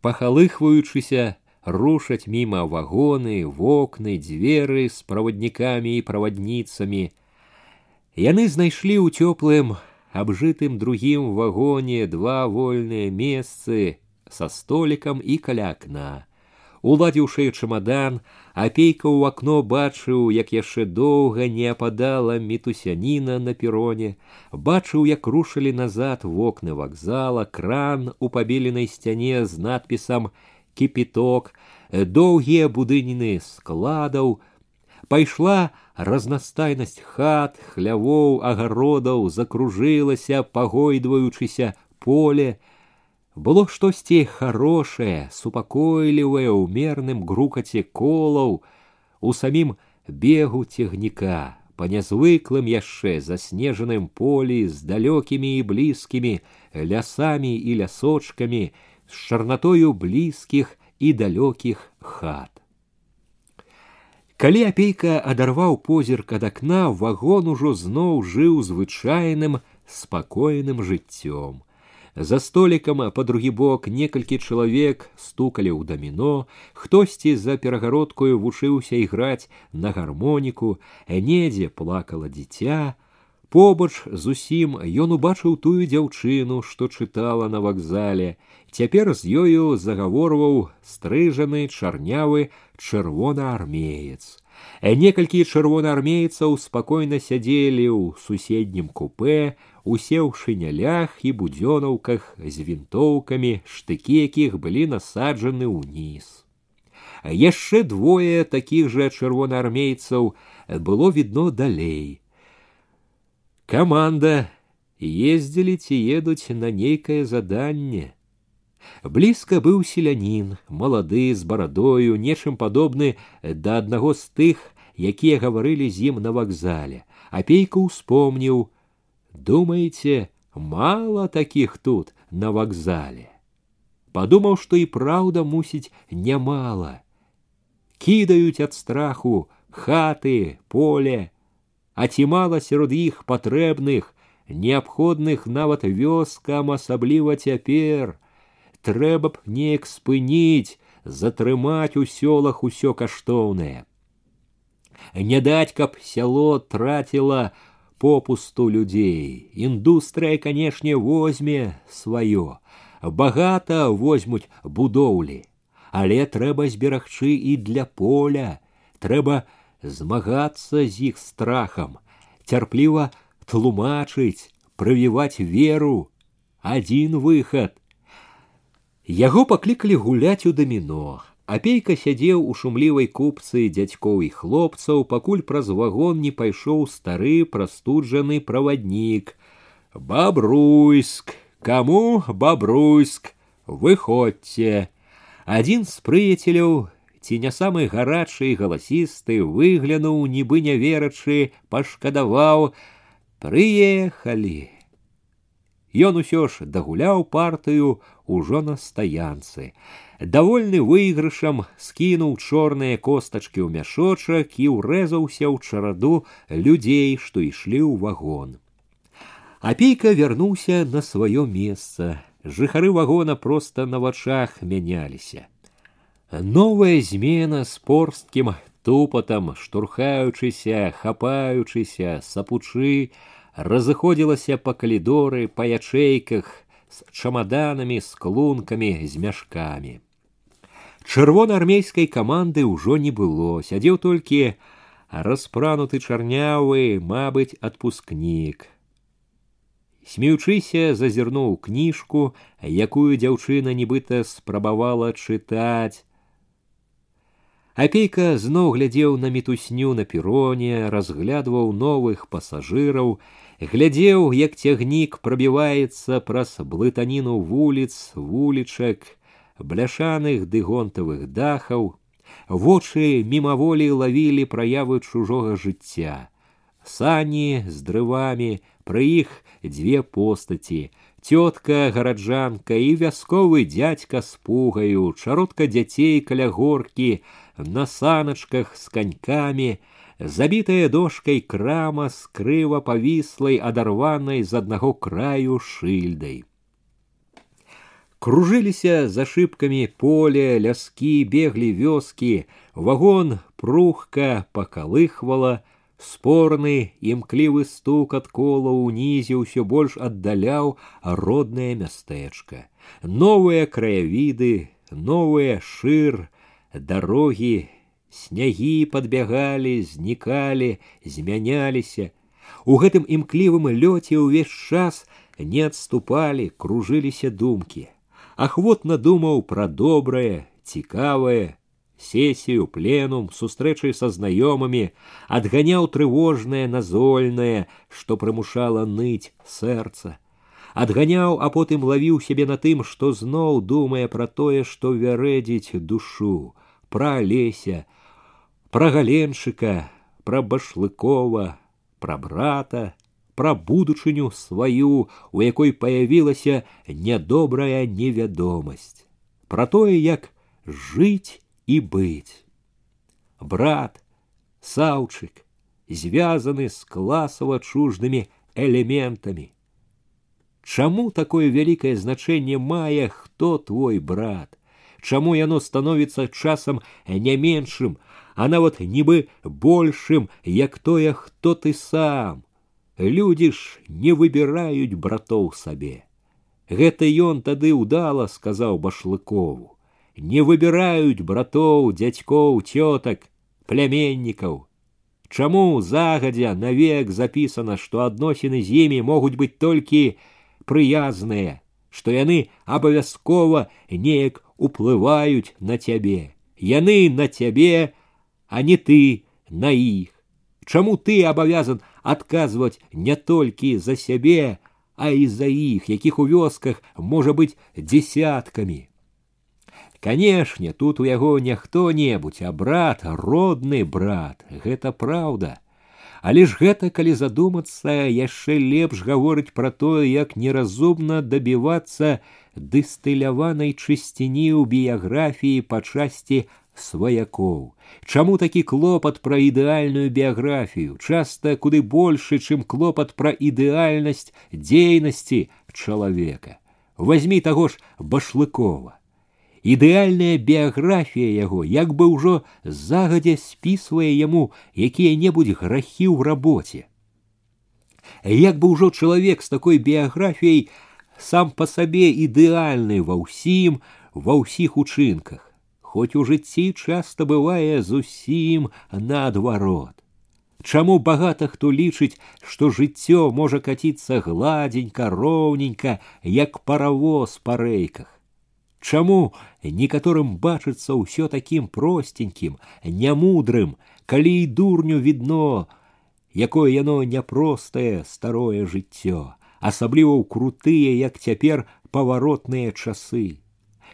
пахалыхваючыся, рушаць міма вагоны, вокны, дзверы з праваднікамі і правадніцамі, Яны знайшлі ў цёплым абжытым другім вагоне два вольныя месцы са столікам і каля акна. Уладзіўшы чамадан, апейка ў акно бачыў, як яшчэ доўга не ападала мітусяніна на пероне, бачыў, як рушылі назад вокны вакзала, кран у пабеленай сцяне з надпісам кіпіток, доўгія будыніны складаў, пайшла разнастайнасць хат, хлявоў, агародаў закружылася, пагойдваючыся поле. Было штосьці хорошае, супакойлівае ў мерным грукаце колаў, у самім бегу цягніка, па нязвыклым яшчэ заснежаным полі з далёкімі і блізкімі лясамі і лясочкамі, з чарнатою блізкіх і далёкіх хат. Калі апейка адарваў позірк ад акна, вагон ужо зноў жыў звычайным спакойным жыццём. За столікам па другі бок некалькі чалавек стукалі ў даміно, хтосьці за перагародкою вучыўся іграць на гармоніку, недзе плакала дзіця, Побач зусім ён убачыў тую дзяўчыну, што чытала на вакзале. Цяпер з ёю загаворваў стрыжаны чарнявы чырвонаармеец. Некалькі чырвонаармейцаў спакойна сядзелі ў суседнім купе, усе ў шынялях і будзёнаўках з вінтоўкамі, штыкі якіх былі насаджаны ўніз. Яшчэ двое такіх жа чырвонаармейцаў было відно далей Команда ездзілі ці едуць на нейкае заданне. Блізка быў селянін, малады з барадою, нечым падобны да аднаго з тых, якія гаварылі з ім на вакзале. Апейка ўспомніў: думаеце, мала такіх тут на вакзале. Падумаў, што і праўда мусіць нямала. Кідаюць ад страху хаты, поле, а ці мала сярод іх патрэбных, неабходных нават вёскам асабліва цяпер. Трэба б неяк спыніць, затрымаць у сёлах усё каштоўнае. Не даць, каб сяло траціла попусту людзей. Індустрыя, канешне, возьме сваё. Багата возьмуць будоўлі, але трэба зберагчы і для поля, трэба змагацца з іх страхам, цярпліва тлумачыць, прывіваць веру, адзін выхад. Яго паклікалі гуляць у даміно. Апейка сядзеў у шумлівай купцы дзядзькоў і хлопцаў, пакуль праз вагон не пайшоў стары прастуджаны праваднік. Бабруйск, каму бабруйск, выходзьце. Адзін з прыяцеляў ці не самы гарачы і галасісты выглянуў нібы не верачы пашкадаваў прыехалі Ён усё ж дагуляў партыю ўжо на стаянцы. Давольны выйгрышам скінуў чорныя костачкі ў мяшочак і ўрэзаўся ў чараду людзей, што ішлі ў вагон. Апейка вярнуўся на сваё месца. Жыхары вагона проста на вачах мяняліся. Новая змена з порсткім тупатам, штурхаючыся, хапаючыся, сапучы, разыходзілася па калідоры, па ячэйках, з чамаданамі, з клункамі, з мяшкамі. Чырвонаармейскай каманды ўжо не было, сядзеў толькі распрануты чарнявы, мабыць, адпускнік. Смеючыся, зазірнуў кніжку, якую дзяўчына нібыта спрабавала чытаць, Апейка зноў глядзеў на мітусню на пероне, разглядваў новых пасажыраў, глядзеў, як цягнік прабіваецца праз блытаніну вуліц, вулічак, бляшаных дыгонтавых дахаў, вочы мімаволі лавілі праявы чужога жыцця. Сані з дрывамі, пры іх дзве постаці, тётка гараджанка і вясковы дядька з пугаю, чародка дзяцей каля горкі, на саначках с коньками, забитая дошкой крама с крыва повислой, адарванай з аднаго краю шильдой. Кружыліся за шибками поле, ляскі, беглі вёскі, вагон прухка пакалыхвала, спорны імклівы стук ад кола ўнізе ўсё больш аддаляў роднае мястэчка. Новыя краявіды, новыя шыр, Дороги, сняги подбягалі, знікалі, змяняліся. У гэтым імклівым лёце ўвесь час не адступалі, кружыліся думкі. Ахвотна думаў пра добрае, цікавае, сесію, пленум, сустрэчы са знаёмымі, адганяў трывожнае, назольнае, што прымушала ныць сэрца. Адганяў, а потым лавіў сябе на тым, што зноў думае пра тое, што вярэдзіць душу про Олеся, про Галеншика, про Башлыкова, про брата, про будучыню сваю, у якой появілася нядобрая невядомасць, про тое, як жыць і быць. Брат, саўчык, звязаны з класава чуждымі элементамі. Чаму такое вялікае значэнне мае, хто твой брат? чаму яно становіцца часам не меншым, а нават нібы большым, як тое, хто ты сам. Людзі ж не выбіраюць братоў сабе. Гэта ён тады ўдала сказаў башлыкову. Не выбіраюць братоў, дзядзькоў, цётак, пляменнікаў. Чаму загадзя навек запісана, што адносіны з імі могуць быць толькі прыязныя, што яны абавязкова неяк уплываюць на цябе. Яны на цябе, а не ты на іх. Чаму ты абавязан адказваць не толькі за сябе, а і за іх, якіх у вёсках можа быць дзесяткамі. Канешне, тут у яго не хто-небудзь, а брат, родны брат, гэта праўда. Але ж гэта, калі задумацца, яшчэ лепш гаворыць пра тое, як неразумна дабівацца дыстыляванай чысціні ў біяграфіі па часці сваякоў. Чаму такі клопат пра ідэальную біяграфію, часта куды большы, чым клопат пра ідэальнасць дзейнасці чалавека. Возьми таго ж башлыкова. Ідэальная біяграфія яго як бы ўжо загадзя спісвае яму якія-небудзь грахі ў рабоце. Як бы ўжо чалавек з такой біяграфіяй сам па сабе ідэальны ва ўсім, ва ўсіх учынках, хоць у жыцці часта бывае зусім наадварот. Чаму багата хто лічыць, што жыццё можа каціцца гладзенька, роўненька, як паравоз па рэйках. Чаму некаторым бачыцца ўсё такім просценькім, нямудрым, калі і дурню відно, якое яно няпростае старое жыццё, асабліва ў крутыя, як цяпер паваротныя часы.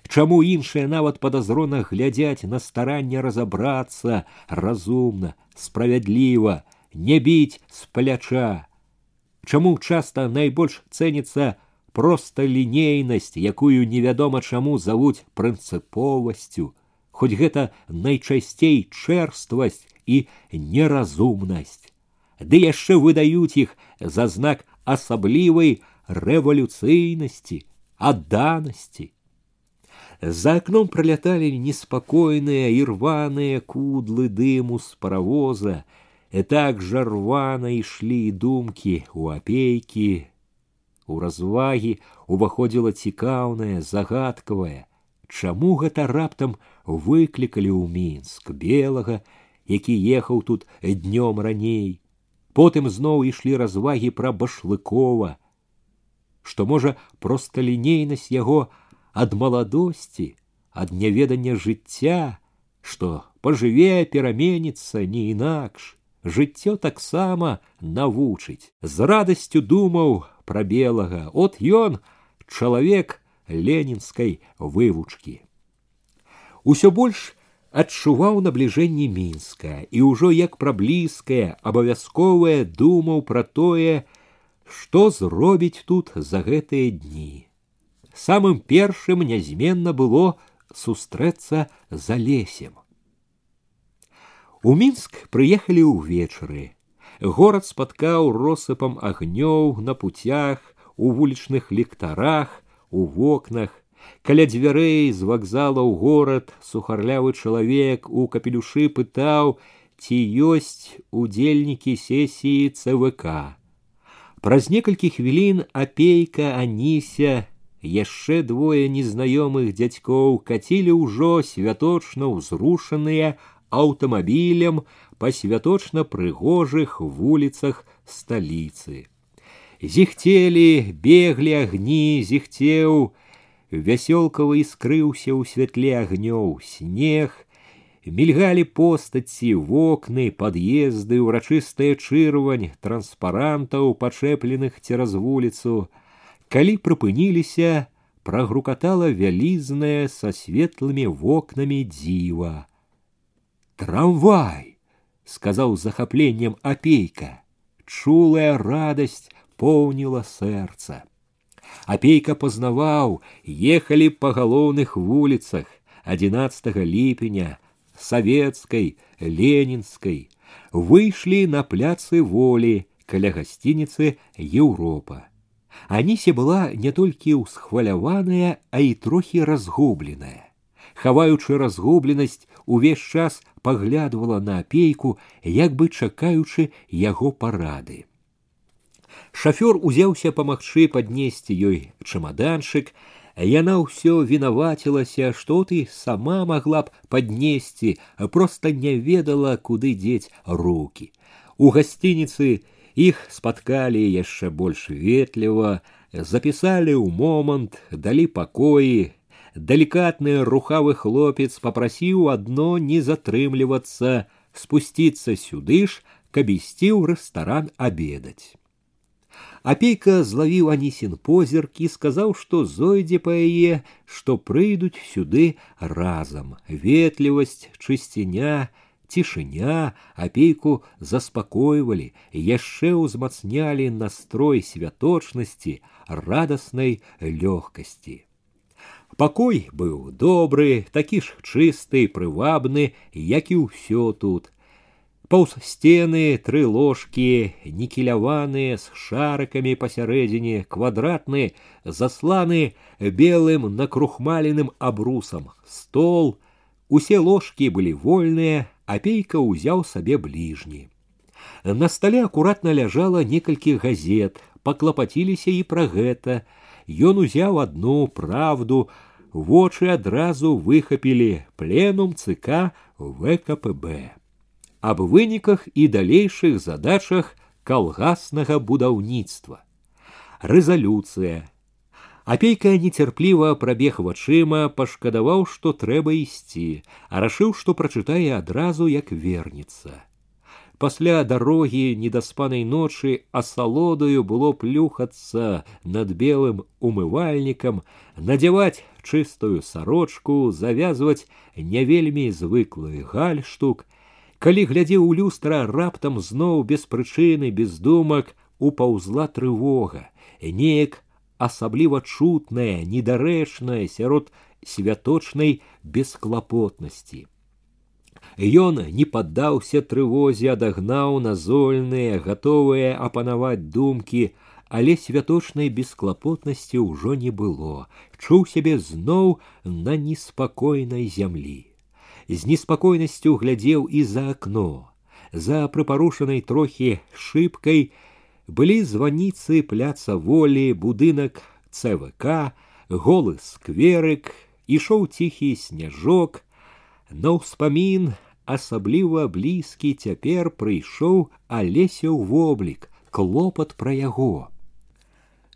Чаму іншыя нават падазрона глядзяць на старанне разабрацца разумна, справядліва, не біць з пляча. Чаму часта найбольш цэніцца проста лінейнасць, якую невядома чаму завуць прынцыповасцю, хоць гэта найчасцей чэрствасць і неразумнасць. Ды яшчэ выдаюць іх за знак асаблівай рэвалюцыйнасці, адданасці. За окном пролетали неспокойные и рваные кудлы дыму с паровоза, и так жа рвана ішлі думкі у апейкі. У развагі уваходзіла цікаўнае, загадкавае, Чаму гэта раптам выклікалі ў мінск белага, які ехаў тут днём раней. Потым зноў ішлі развагі пра башлыкова, што можа просталінейнасць яго ад маладосці, ад няведання жыцця, што пажыве пераменіцца не інакш. Жыццё таксама навучыць. З радасцю думаў пра белага, от ён чалавек ленінскай вывучкі. Усё больш адчуваў набліжэнне мінска і ўжо як пра блізкае абавязковае думаў пра тое, што зробіць тут за гэтыя дні самым першым нязменна было сустрэцца за лесем. У мінск прыехалі ўвечары. Горад спаткаў россыпам агнёў на путях, у вулічных ліктарах, у вокнах, каля дзвярэй з вакзала ў горад сухарлявы чалавек у капелюшы пытаў, ці ёсць удзельнікі сесіі ЦВК. Праз некалькі хвілін апейка Аніся яшчэ двое незнаёмых дзядзькоў кацілі ўжо святочна ўзрушаныя аўтамабілем па святочна прыгожых вуліцах сталіцы. Зіхцелі, беглі агні, зіхцеў, вясёлкава іскрыўся ў святле агнёў снег, мільгалі постаці, вокны, пад'езды, урачыстая чырвань транспарантаў, пачэпленых цераз вуліцу, калі прыпыніліся прагрукатала вялізная са светлымі вокнамі дзіва трамвай сказаў з захапленнем апейка чулая радасць поўніла сэрца апейка пазнаваў ехалі па галоўных вуліцах 11 ліпеня савецкай ленінскай выйшлі на пляцы волі каля гасцініцы еўропа Анісе была не толькі ўсхваляваная, а і трохі разгубленая. Хаваючы разгубленасць, увесь час паглядывала на апейку, як бы чакаючы яго парады. Шафёр узяўся памагчы паднесці ёй чамаданчык, Яна ўсё вінавацілася, што ты сама магла б паднесці, проста не ведала, куды дзець руки. У гасцініцы Іх спаткалі яшчэ больш ветліва, запісалі ў момант, далі пакоі. Далікатны рухавы хлопец попрасіў адно не затрымлівацца, спусціцца сюды ж, каб ісці ў рэстаран абедаць. Апейка злавіў анісін позірк і сказаў, што зойдзе па яе, што прыйдуць сюды разам. Ветлівасць, чысціня, цішыня апейку заспакойвалі яшчэ ўзмацнялі настрой святочнасці радаснай лёгкасці пакой быў добры такі ж чысты прывабны як і ўсё тут паўз сцены тры ложкі нікеляваныя з шарыкамі пасярэдзіне квадратны засланы белым накрухмаленым абрусам стол усе ложкі былі вольныя апейка ўзяў сабе бліжні. На стале акуратна ляжала некалькі газет, паклапаціліся і пра гэта. Ён узяў адну правду, вочы адразу выхапілі пленум ЦК ВКПБ. Аб выніках і далейшых задачах калгаснага будаўніцтва. Рэзалюцыя, Апейка нецярпліва прабег вачыма, пашкадаваў, што трэба ісці, а рашыў, што прачытае адразу, як вернецца. Пасля дарогі недаспанай ночы асалодаю было плюхацца над белым умывальнікам, надзяваць чыстую сарочку, завязваць не вельмі звыклы гальштук. Калі глядзеў у люстра раптам зноў без прычыны, без думак упаўзла трывога, неяк асабліва чутнае, недарэчнае сярод святочнай бесклапотнасці. Ён не паддаўся трывозе, адагнаў назольныя, гатовыя апанаваць думкі, але святочнай бесклапотнасці ўжо не было, чуў сябе зноў на неспакойнай зямлі. З неспакойнасцю глядзеў і за акно. За прыпарушанай трохі шыбкай былі званіцы пляца волі, будынак ЦВК, голы скверык, ішоў ціхі сняжок, на ўспамін асабліва блізкі цяпер прыйшоў алесяў воблік, клопат пра яго.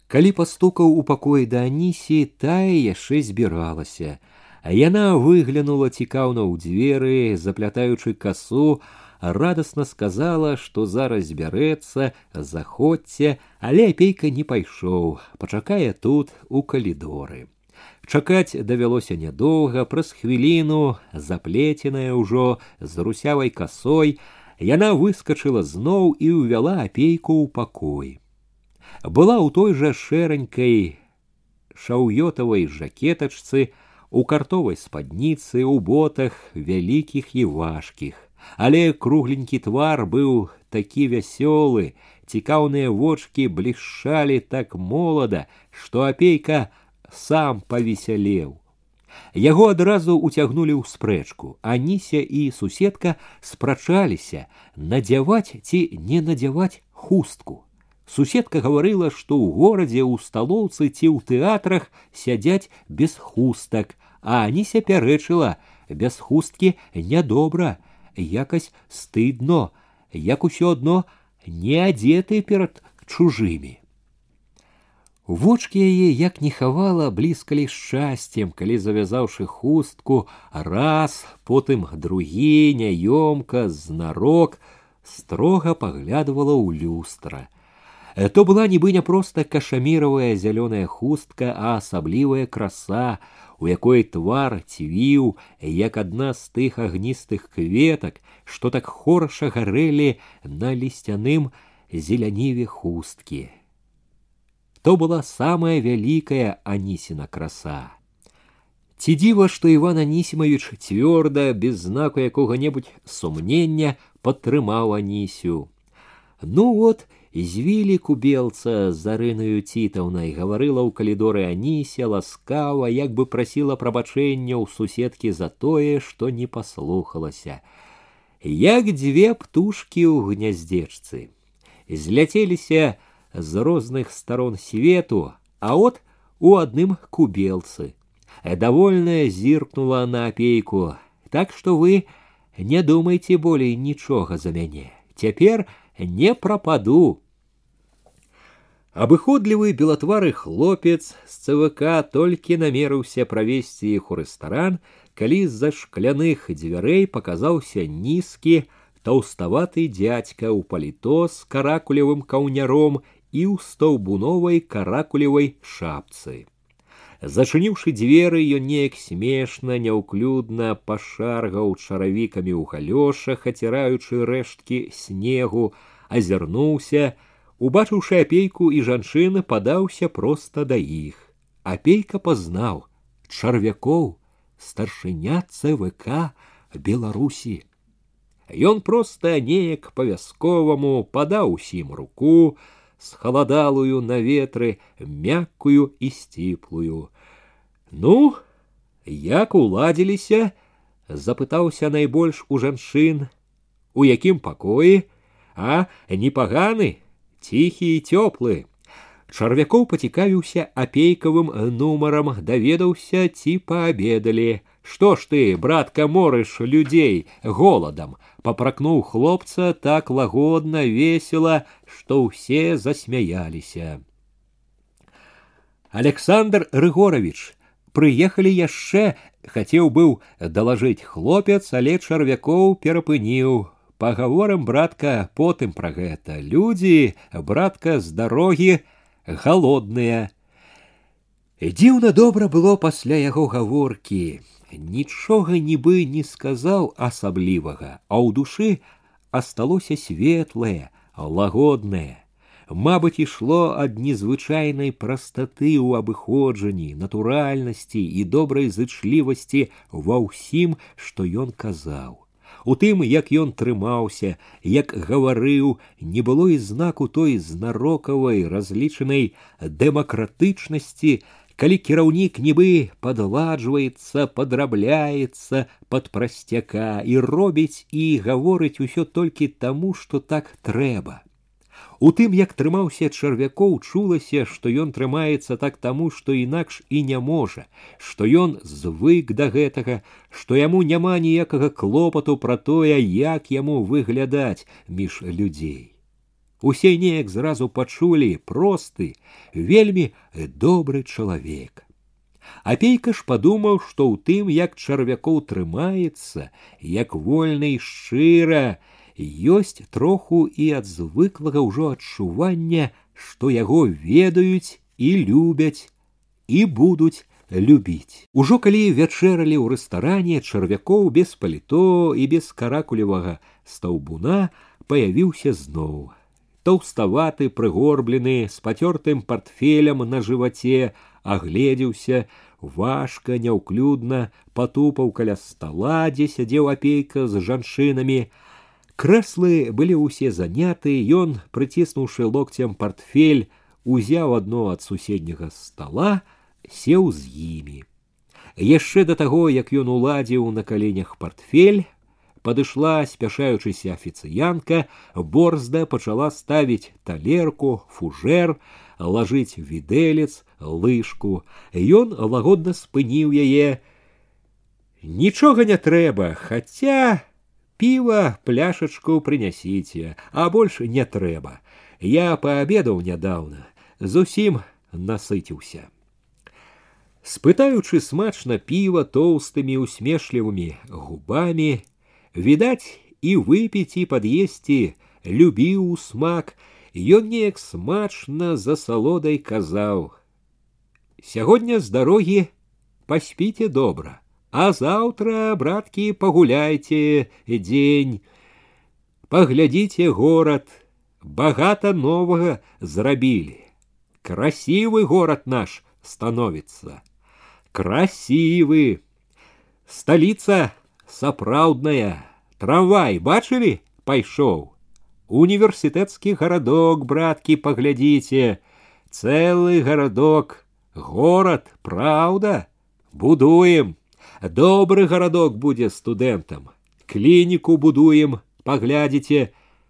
Калі пастукаў у пакоі да Анісі, тая яшчэ збіралася, а яна выглянула цікаўна ў дзверы, заплятаючы касу, радостно сказала, что зараз збярэцца, заходзьце, але апейка не пайшоў, пачакае тут у калідоры. Чакаць давялося нядоўга, праз хвіліну, заплеценая ўжо з русявай касой, яна выскочыла зноў і ўвяла апейку ў пакой. Была ў той жа шэранькай шаўётавай жакетачцы, у картовай спадніцы, у ботах вялікіх і важкіх але кругленькі твар быў такі вясёлы, цікаўныя вочки блішчалі так молада, што апейка сам павесялеў. Яго адразу уцягнулі ў спрэчку, Аніся і суседка спрачаліся, надзяваць ці не надзяваць хустку. Суседка гаварыла, што ў горадзе ў сталоўцы ці ў тэатрах сядзяць без хустак, а Аніся пярэчыла: без хусткі нядобра, якось стыдно, як усё одно не адзеты перад чужымі. Вочки яе як не хавала блізкалі шчасцем, калі завязаўшы хустку, раз, потым другі няёмка знарок строга паглядывала ў люстра. То была нібы не проста кашаміравая зялёная хустка, а асаблівая краса, у якой твар цвіў, як адна з тых агністых кветак, што так хораша гарэлі на лісцяным зеляніве хусткі. То была самая вялікая анісіна краса. Ці дзіва, што Іван Анісімович цвёрда, без знаку якога-небудзь сумнення падтрымаў Анісю. Ну вот, звілі кубелца з зарынаю цітаўнай гаварыла ў калідоры аніся ласкава як бы прасіла прабачэння ў суседкі за тое што не паслухалася як дзве птушкі ў гняздзечцы зляцеліся з розных старон свету а от у адным кубелцы давольная зіркнула на апейку так што вы не думайце болей нічога за мяне цяпер не прападу Абыходлівы белатвары хлопец з ЦВК толькі намерыўся правесці іх у рэстаран, калі з-за шкляных дзвярэй паказаўся нізкі, таўставаты дзядзька ў паліто з каракулевым каўняром і ў стаўбуновай каракулевай шапцы. Зачыніўшы дзверы, ён неяк смешна, няўклюдна пашаргаў чаравікамі ў галёшах, аціраючы рэшткі снегу, азірнуўся, Убачыўшы апейку і жанчына падаўся проста да іх. Апейка пазнаў чарвякоў старшыня ЦВК Беларусі. Ён проста неяк па-вясковаму падаў усім руку, схаладалую на ветры, мяккую і сціплую. Ну, як уладзіліся, запытаўся найбольш у жанчын, у якім пакоі, а непаганы, ціхі і цёплы. Чарвякоў пацікавіўся апейкавым нумарам, даведаўся ці паабедалі. Што ж ты, братка, морыш людзей голадам, папракнуў хлопца так лагодна, весела, што ўсе засмяяліся. Александр Рыгорович, прыехалі яшчэ, хацеў быў далажыць хлопец, але чарвякоў перапыніў, Пагаворым, братка, потым пра гэта. Людзі, братка, з дарогі галодныя. Дзіўна добра было пасля яго гаворкі. Нічога нібы не сказаў асаблівага, а ў душы асталося светлае, лагоднае. Мабыць, ішло ад незвычайнай прастаты ў абыходжанні, натуральнасці і добрай зычлівасці ва ўсім, што ён казаў. У тым, як ён трымаўся, як гаварыў, не было і знаку той знарокавай, разлічанай дэмакратычнасці, калі кіраўнік нібы падладжваецца, падрабляецца пад прасцяка і робіць і гаворыць усё толькі таму, што так трэба. У тым, як трымаўся чарвякоў, чулася, што ён трымаецца так таму, што інакш і не можа, што ён звык да гэтага, што яму няма ніякага клопату пра тое, як яму выглядаць між людзей. Усе неяк зразу пачулі просты, вельмі добры чалавек. Апейка ж падумаў, што ў тым, як чарвякоў трымаецца, як вольна і шчыра, ёсць троху і ад звыклага ўжо адчування, што яго ведаюць і любяць і будуць любіць. Ужо калі вячэралі ў рэстаране чарвякоў без паліто і без каракулевага стаўбуна паявіўся зноў толстоваты, прыгорблены, з пацёртым портфелем на жываце, агледзеўся, важка, няўклюдна, патупаў каля стола, дзе сядзеў апейка з жанчынамі. Крэслы былі ўсе заняты, ён, прыціснуўшы локцем портфель, узяў адно ад суседняга стола, сеў з імі. Яшчэ да таго, як ён уладзіў на каленях портфель, Падышла, спяшаючыся афіцыянка, борзда пачала ставіць талерку, фужер, лажыць відэлец, лыжку. Ён лагодна спыніў яе. Нічога не трэба, хаця піва пляшачку прынясіце, а больш не трэба. Я паабедаў нядаўна, зусім насыціўся. Спытаючы смачна піва тоўстымі усмешлівымі губамі, Відаць, і выпіць і пад'есці любіў смак, ён неяк смачна за салодай казаў: Сягоння з дарогі паспіце добра, а заўтра, браткі, пагуляйце дзень, паглядзіце горад, багата новага зрабілі. Красивый город наш становится. Красивый. Столица сапраўдная трамвай бачылі пайшоў універсітэцкі гарадок браткі паглядзіце цэлы гарадок горад праўда будуем добры гарадок будзе студэнтам клініку будуем паглядзіце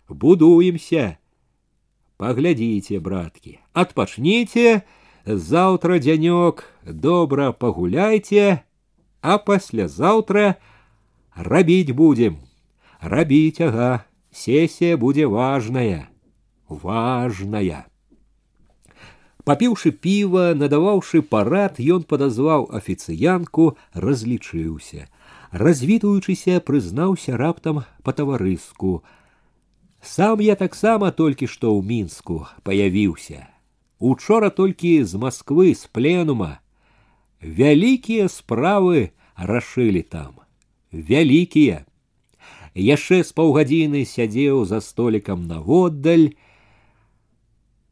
будуемся паглядзіце браткі адпачніце заўтра дзянёк добра пагуляйце а паслязаўтра рабіць будем рабіць ага сессия будзе важная важная Папіўшы піва, надаваўшы парад, ён падазваў афіцыянку, разлічыўся. Развітуючыся, прызнаўся раптам па-таварыску. Сам я таксама толькі што ў мінску паявіўся. Учора толькі з Масквы з пленума. Вялікія справы рашылі там вялікія. Яшчэ з паўгадзіны сядзеў за столікам наводдаль.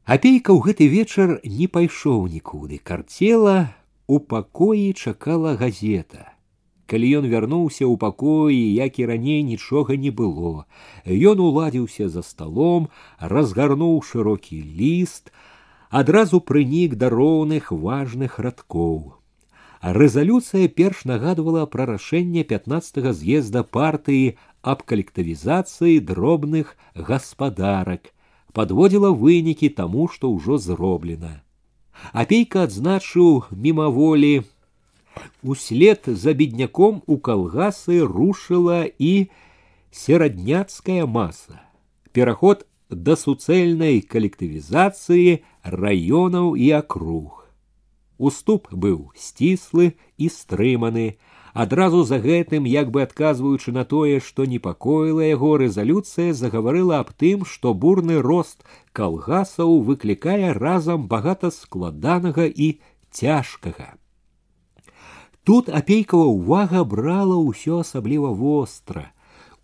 Апейка ў гэты вечар не пайшоў нікуды. Карцела у пакоі чакала газета. Калі ён вярнуўся ў пакоі, як і раней нічога не было. Ён уладзіўся за сталом, разгарнуў шырокі ліст, адразу прынік да роўных важных радкоў. Рэзалюцыя перш нагадвала пра рашэнне 15 з'езда партыі аб калектывізацыі дробных гаспадарак, падводзіла вынікі таму, што ўжо зроблена. Апейка адзначыў мімаволі, услед за бедняком у калгасы рушыла і серадняцкая маса. Пераход да суцэльнай калектывізацыі раёнаў і акруг. Уступ быў сціслы і стрыманы. Адразу за гэтым, як бы адказваючы на тое, што непакоіла яго рэзалюцыя загаварыла аб тым, што бурны рост калгасаў выклікае разам багата складанага і цяжкага. Тут апейкава ўвага брала ўсё асабліва востра.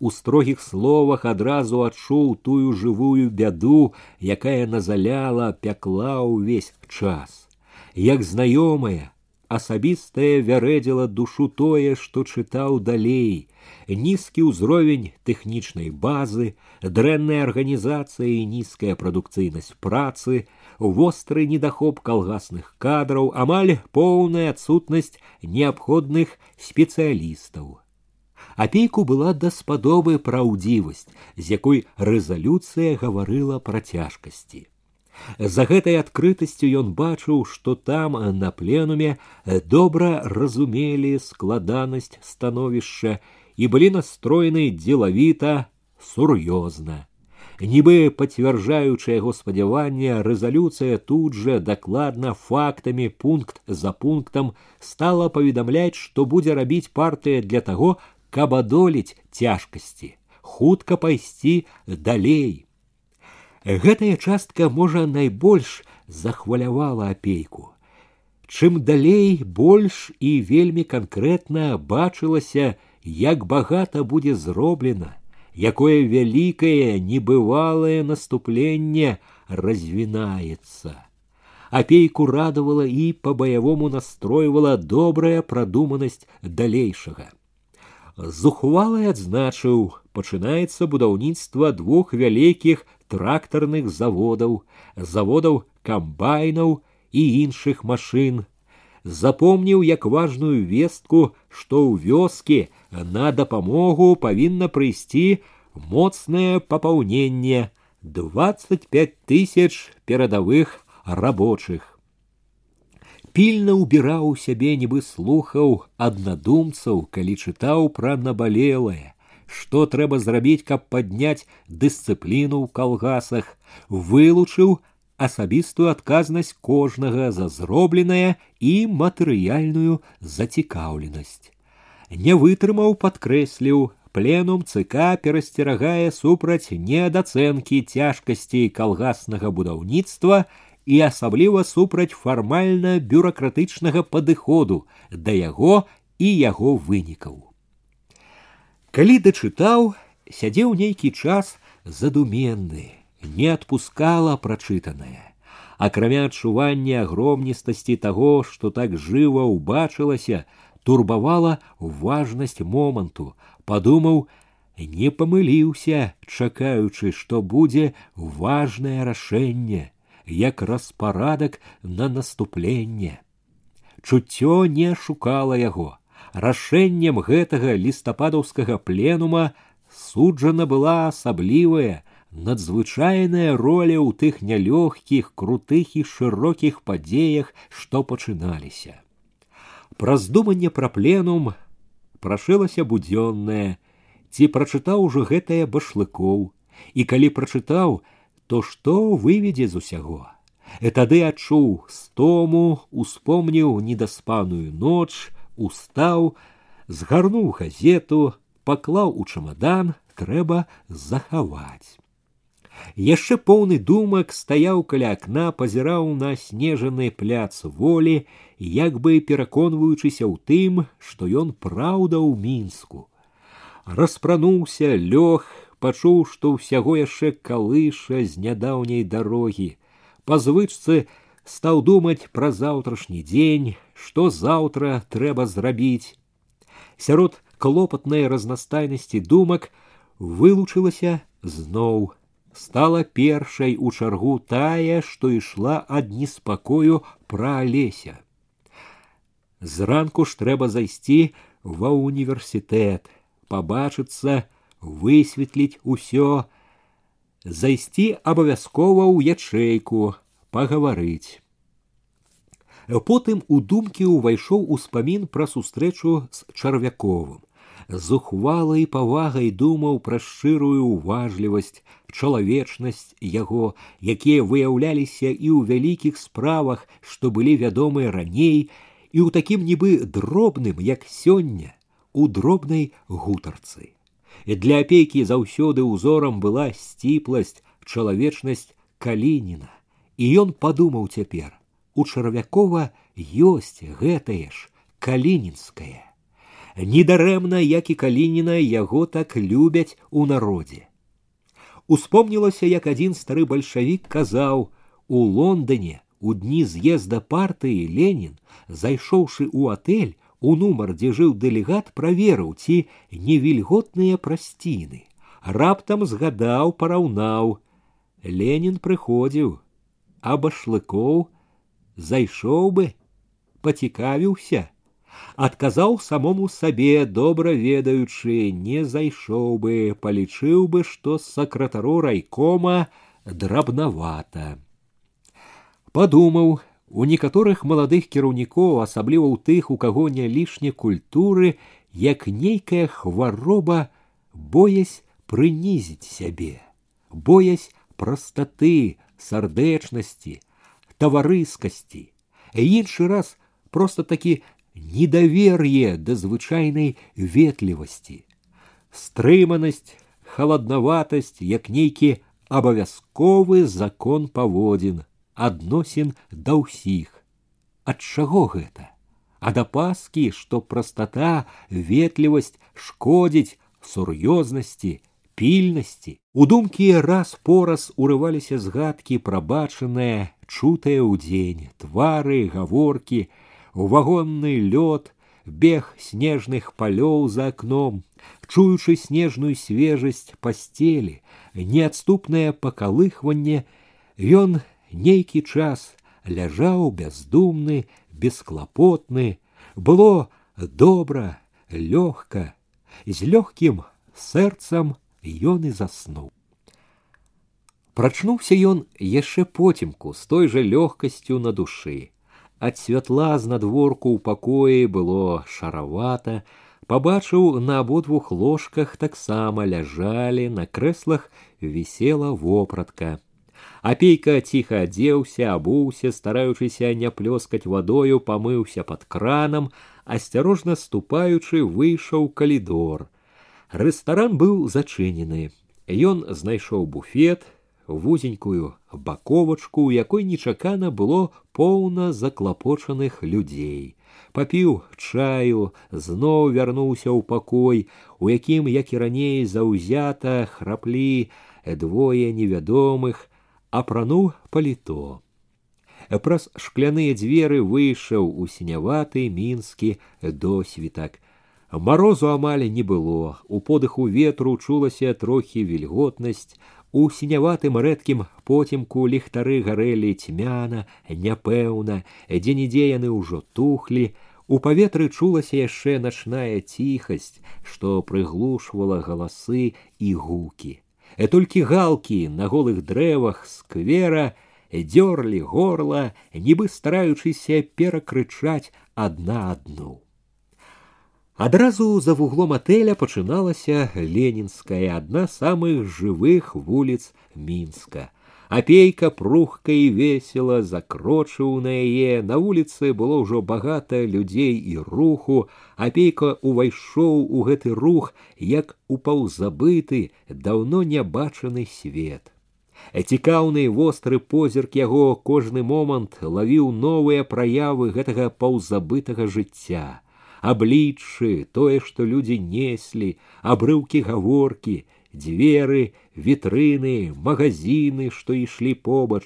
у строгіх словах адразу адчуў тую жывую бяду, якая назаляла, пякла ўвесь час. Як знаёмая, асабістае вярэдзіла душу тое, што чытаў далей, нізкі ўзровень тэхнічнай базы, дрэнная арганізацыя і нізкая прадукцыйнасць працы, востры недахоп калгасных кадраў, амаль поўная адсутнасць неабходных спецыялістаў. Апейку была даспадобы праўдзівасць, з якой рэзалюцыя гаварыла пра цяжкасці. За гэтай адкрытасцю ён бачыў, што там на пленуме добра разумелі складанасць становішча і былі настроены дзелавіта сур'ёзна. Нібы пацвярджаючы яго спадзявання, рэзалюцыя тут жа дакладна фактамі пункт за пунктам стала паведамляць, што будзе рабіць партыя для таго, каб адолець цяжкасці, хутка пайсці далей. Гэтая частка можа найбольш захвалявала апейку. Чым далей больш і вельмі канкрэтна бачылася, як багата будзе зроблена, якое вялікае небывалае наступленне развінаецца. Апейку радавала і па-баявому настройвала добрая прадуманасць далейшага. Зухвалай адзначыў, пачынаецца будаўніцтва двух вялікіх трактарных заводаў, заводаў камбайнаў і іншых машын, запомніў як важную вестку, што ў вёскі на дапамогу павінна прыйсці моцнае папаўненне 25 тысяч перадавых рабочых. Пільна ўбіраў у сябе нібы слухаў аднадумцаў, калі чытаў пра набалелае, што трэба зрабіць, каб падняць дысцыпліну ў калгасах, вылучыў асабістую адказнасць кожнага за зробленае і матэрыяльную зацікаўленасць. Не вытрымаў падкрэсліў, пленум ЦК перасцерагае супраць недацэнкі цяжкасцей калгаснага будаўніцтва і асабліва супраць фармальна бюракратычнага падыходу да яго і яго вынікаў. Калі дачытаў, сядзеў нейкі час задуменны, не адпускала прачытанае. Акрамя адчування агромністасці таго, што так жыва ўбачылася, турбавала важнасць моманту, падумаў, не памыліўся, чакаючы, што будзе важнае рашэнне, як распарадак на наступленне. Чуццё не шукала яго. Рашэннем гэтага лістападаўскага пленума суджана была асаблівая, надзвычайная роля ў тых нялёгкіх крутых і шырокіх падзеях што пачыналіся праз думанне пра пленум прашылася будзённая ці прачытаў ужо гэтае башлыкоў і калі прачытаў то што выведзе з усяго і тады адчуў стому успомніў недаспаную ноч устаў згарнуў газету паклаў у чамадан трэба захаваць яшчэ поўны думак стаяў каля акна пазіраў на снежаны пляц волі як бы пераконваючыся ў тым што ён праўда ў мінску распрануўся лёг пачуў што ўсяго яшчэ калыша з нядаўняй дарогі па звычцы стаў думаць пра заўтрашні дзень што заўтра трэба зрабіць сярод клопатнай разнастайнасці думак вылучылася зноў стала першай у чаргу тая, што ішла ад неспакою пра алеся. Зранку ж трэба зайсці ва універсітэт, пабачыцца, высветліць усё, зайсці абавязкова ў ячэйку, пагаварыць. Потым у думкі ўвайшоў успамін пра сустрэчу з чарвяковым зухвалай павагай думаў пра шчырую ўважлівасць, чалавечнасць яго, якія выяўляліся і ў вялікіх справах, што былі вядомыя раней, і ў такім нібы дробным, як сёння, у дробнай гутарцы. І для апейкі заўсёды ўзорам была сціпласць, чалавечнасць калініна. І ён падумаў цяпер: у чарвякова ёсць гэтае ж калінінскае Недарэмна, як і калініна яго так любяць у народзе. Успомнілася, як адзін стары бальшавік казаў: у Лондоне у дні з'езда партыі Ленін, зайшоўшы ў атэль, у нумар, дзе жыў дэлегат, праверыў, ці невільготныя прасціны. Раптам згадаў, параўнаў. Ленін прыходзіў, а башлыкоў зайшоў бы, пацікавіўся, адказаў самому сабе, добра ведаючы, не зайшоў бы, палічыў бы, што сакратару райкома драбнавата. Падумаў, у некаторых маладых кіраўнікоў, асабліва ў тых, у каго не лішне культуры, як нейкая хвароба боясь прынізіць сябе, боясь прастаты, сардэчнасці, таварыскасці, іншы раз просто такі недавер'е да звычайнай ветлівасці, стрыманасць, халаднаватасць, як нейкі абавязковы закон паводзін, адносін да ўсіх. Ад чаго гэта? Ад апаскі, што прастата, ветлівасць шкодзіць сур'ёзнасці, пільнасці. У думкі раз пораз урываліся згадкі прабачаныя, чутыя ў дзень, твары, гаворкі, вагонны лёд, бег снежных палёў за акном, чуючы снежную свежасць пасцелі, неадступнае пакалыхванне, ён нейкі час ляжаў бяздумны, бесклапотны, было добра, лёгка, з лёгкім сэрцам ён і заснуў. Прачнуўся ён яшчэ потемку з той жа лёгкасцю на душы. Ад святла з надворку ў пакоі было шаравата, пабачыў на абодвух ложках таксама ляжалі, на крэслах вісела вопратка. Апейка ціха адзеўся, абуўся, стараючыся не плёскаць вадою, памыўся под кранам, асцярожна ступаючы выйшаў калідор. Рэстаран быў зачынены. Ён знайшоў буфет, вузенькую баковачку, у якой нечакана было поўна заклапочаных людзей. Папіў чаю, зноў вярнуўся ў пакой, у якім, як і раней заўзята храплі двое невядомых, апрануў паліто. Праз шкляныя дзверы выйшаў у сіняваты мінскі досвітак. Марозу амаль не было, у подыху ветру чулася трохі вільготнасць, у сіняватым рэдкім потемку ліхтары гарэлі цьмяна, няпэўна, дзе-нідзе яны ўжо тухлі, У паветры чулася яшчэ начная ціхасць, што прыглушвала галасы і гукі. Э толькі галкі на голых дрэвах сквера дзёрлі горла, нібы стараючыся перакрычаць адна адну. Адразу за вуглом атэля пачыналася ленінская адна самых жывых вуліц мінска апейка прухка і весела закрочыў на яе на вуліцы было ўжо багата людзей і руху апейка увайшоў у гэты рух як у паўзабыты даўно нябачаны свет цікаўны востры позірк яго кожны момант лавіў новыя праявы гэтага паўзабытага жыцця абліччы тое што людзі неслі абрыўкі гаворкі дзверы, вітрыны, магазины, што ішлі побач.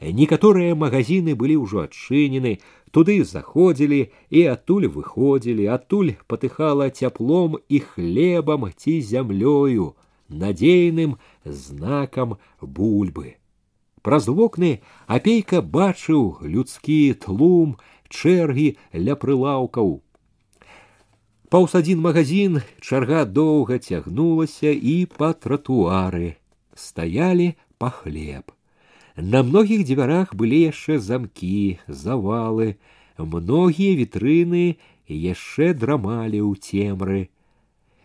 Некаторыя магазины былі ўжо адчынены, туды заходзілі і адтуль выходзілі, адтуль патыхала цяплом і хлебам ці зямлёю, надзейным знакам бульбы. Праз вокны апейка бачыў людскі тлум, чэргі ля прылаўкаў, Паўз адзін магазин чарга доўга цягнулася і па тратуары стаялі па хлеб. На многіх дзвярах былі яшчэ замкі, завалы, многія вітрыны яшчэ драмалі ў цемры.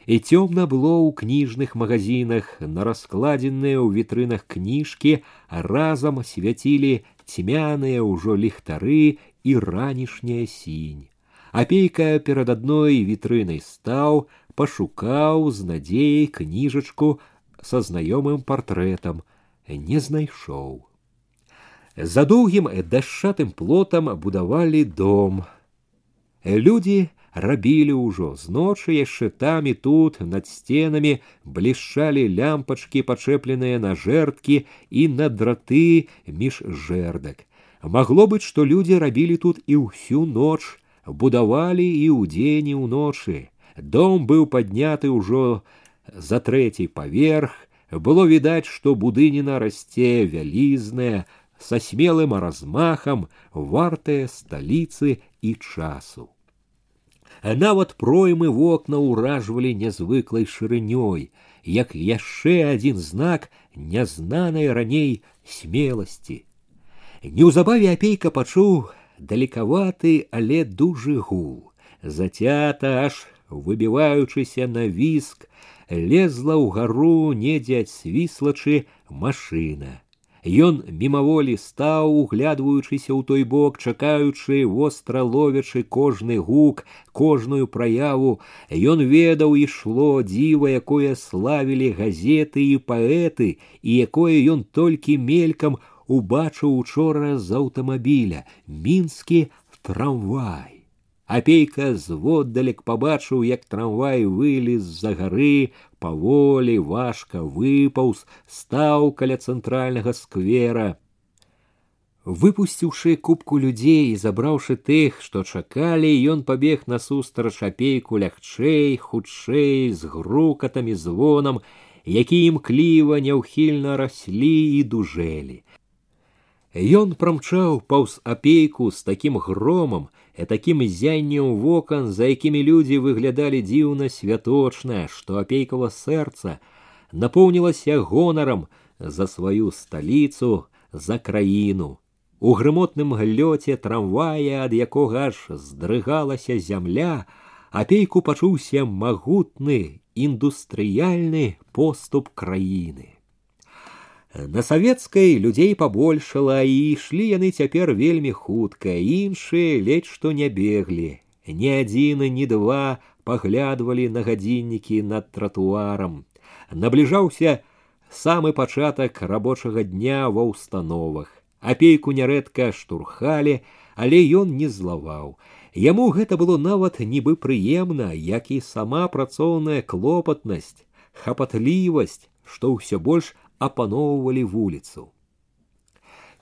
І цёмна было ў кніжных магазинах, на раскладзеныя ў вітрынах кніжкі разам свяцілі цьмяныя ўжо ліхтары і ранішняя сінь. Апейка перад адной вітрынай стаў, пашукаў з надзеяй кніжачку са знаёмым партрэтам, не знайшоў. За доўгім дашчатым плотам будавалі дом. Людзі рабілі ўжо зночы яшчэ там і тут над сценамі блішчалі лямпачкі пачэпленыя на жэрдкі і на драты між жэрдак магло быць што людзі рабілі тут і ўсю ноч будавалі і ўдзень і ўночы дом быў падняты ўжо за трэці паверх было відаць што будыніна расце вялізная са смелым размахам вартая сталіцы і часу нават проймы вокна ўражвалі нязвыклай шырынёй, як яшчэ адзін знак нязнанай раней смеласці. Неўзабаве апейка пачуў далекаваты, але дужы гул. Зацята аж выбіваючыся на віск, лезла ў гару недзе ад свіслачы машына. Ён мімаволі стаў, углядваючыся ў той бок, чакаючы востра ловячы кожны гук, кожную праяву, Ён ведаў ішло дзіва, якое славілі газеты і паэты, і якое ён толькі мелькам убачыў учора з аўтамабіля, мінскі трамвай. Апейка зводдалек пабачыў, як трамвай вылез з-за гары, паволі важка выпаўз, стаў каля цэнтральнага сквера. Выпусціўшы кубку людзей і забраўшы тых, што чакалі, ён пабег насустрач апейку лягчэй, хутчэй, з грукатамі звонам, які імкліва няўхільна раслі і дужэлі. Ён прамчаў паўз апейку з такім громам, і такім зяннем вокон, за якімі людзі выглядалі дзіўна святочна, што апейкава сэрца напоўнілася гонарам за сваю сталіцу, за краіну. У грымотным глёце трамвая, ад якога аж здрыгалася зямля, апейку пачуўся магутны індустрыяльны поступ краіны. На савецкай людзей пабольшала і ішлі яны цяпер вельмі хутка, іншыя ледзь што не беглі. Ні адзін, ні два паглядвалі на гадзіннікі над тратуарам. Набліжаўся самы пачатак рабочага дня ва ўстановах. Апейку нярэдка штурхалі, але ён не злаваў. Яму гэта было нават нібы прыемна, як і сама працоўная клопатнасць, хапатлівасць, што ўсё больш апаноўвалі вуліцу.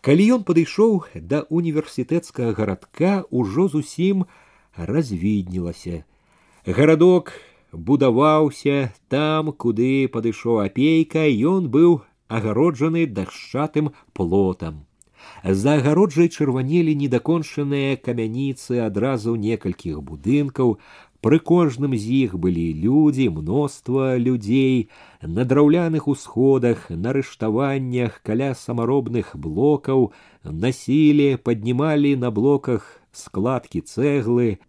Калі ён падышоў да універсітэцкага гарадка, ужо зусім развіднілася. Гарадок будаваўся там, куды падышоў апейка, ён быў агароджаны дашчатым плотам. За агароджай чырванелі недакончаныя камяніцы адразу некалькіх будынкаў, Пры кожным з іх былі людзі, мноства людзей, на драўляных усходах, на рыштаваннях, каля самаробных блокаў, насілі, паднімалі на блоках складкі цэглы,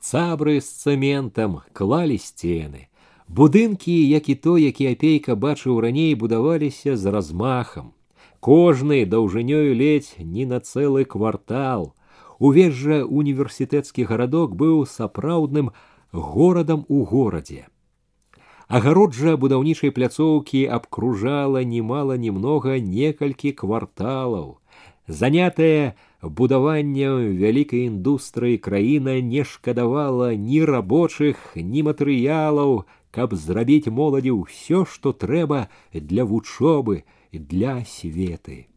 цабры з цэментам клалі сцены. Будынкі, як і то, які апейка бачыў раней, будаваліся з размахам. Кожны даўжынёю ледзь не на цэлы квартал. Увесь жа універсітэцкі гарадок быў сапраўдным горадам у горадзе. Агароджа будаўнічай пляцоўкі абкружала немала немнога некалькі кварталаў. Занятая будаваннем вялікай індустрыі краіна не шкадавала ні рабочых, ні матэрыялаў, каб зрабіць моладзі ўсё, што трэба для вучобы, для светы.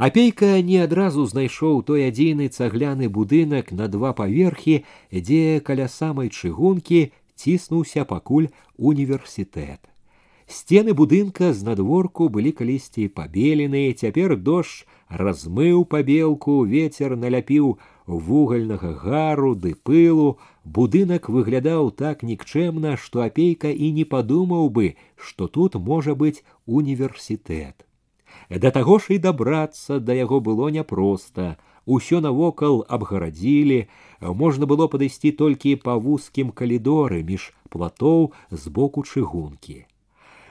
Апейка не адразу знайшоў той адзіны цагляны будынак на два паверхі, дзе каля самай чыгункі ціснуўся пакуль універсітэт. Сцены будынка з надворку былі калісьці пабеленыя, цяпер дождж размыў пабелку, ветер наляпіў вугальнага гару ды пылу, будынак выглядаў так нікчэмна, што апейка і не падумаў бы, што тут можа быць універсітэт. Да таго ж і дабрацца да яго было няпроста. Усё навокал абгарадзілі, можна было падысці толькі па вузкім калідоры між платоў з боку чыгункі.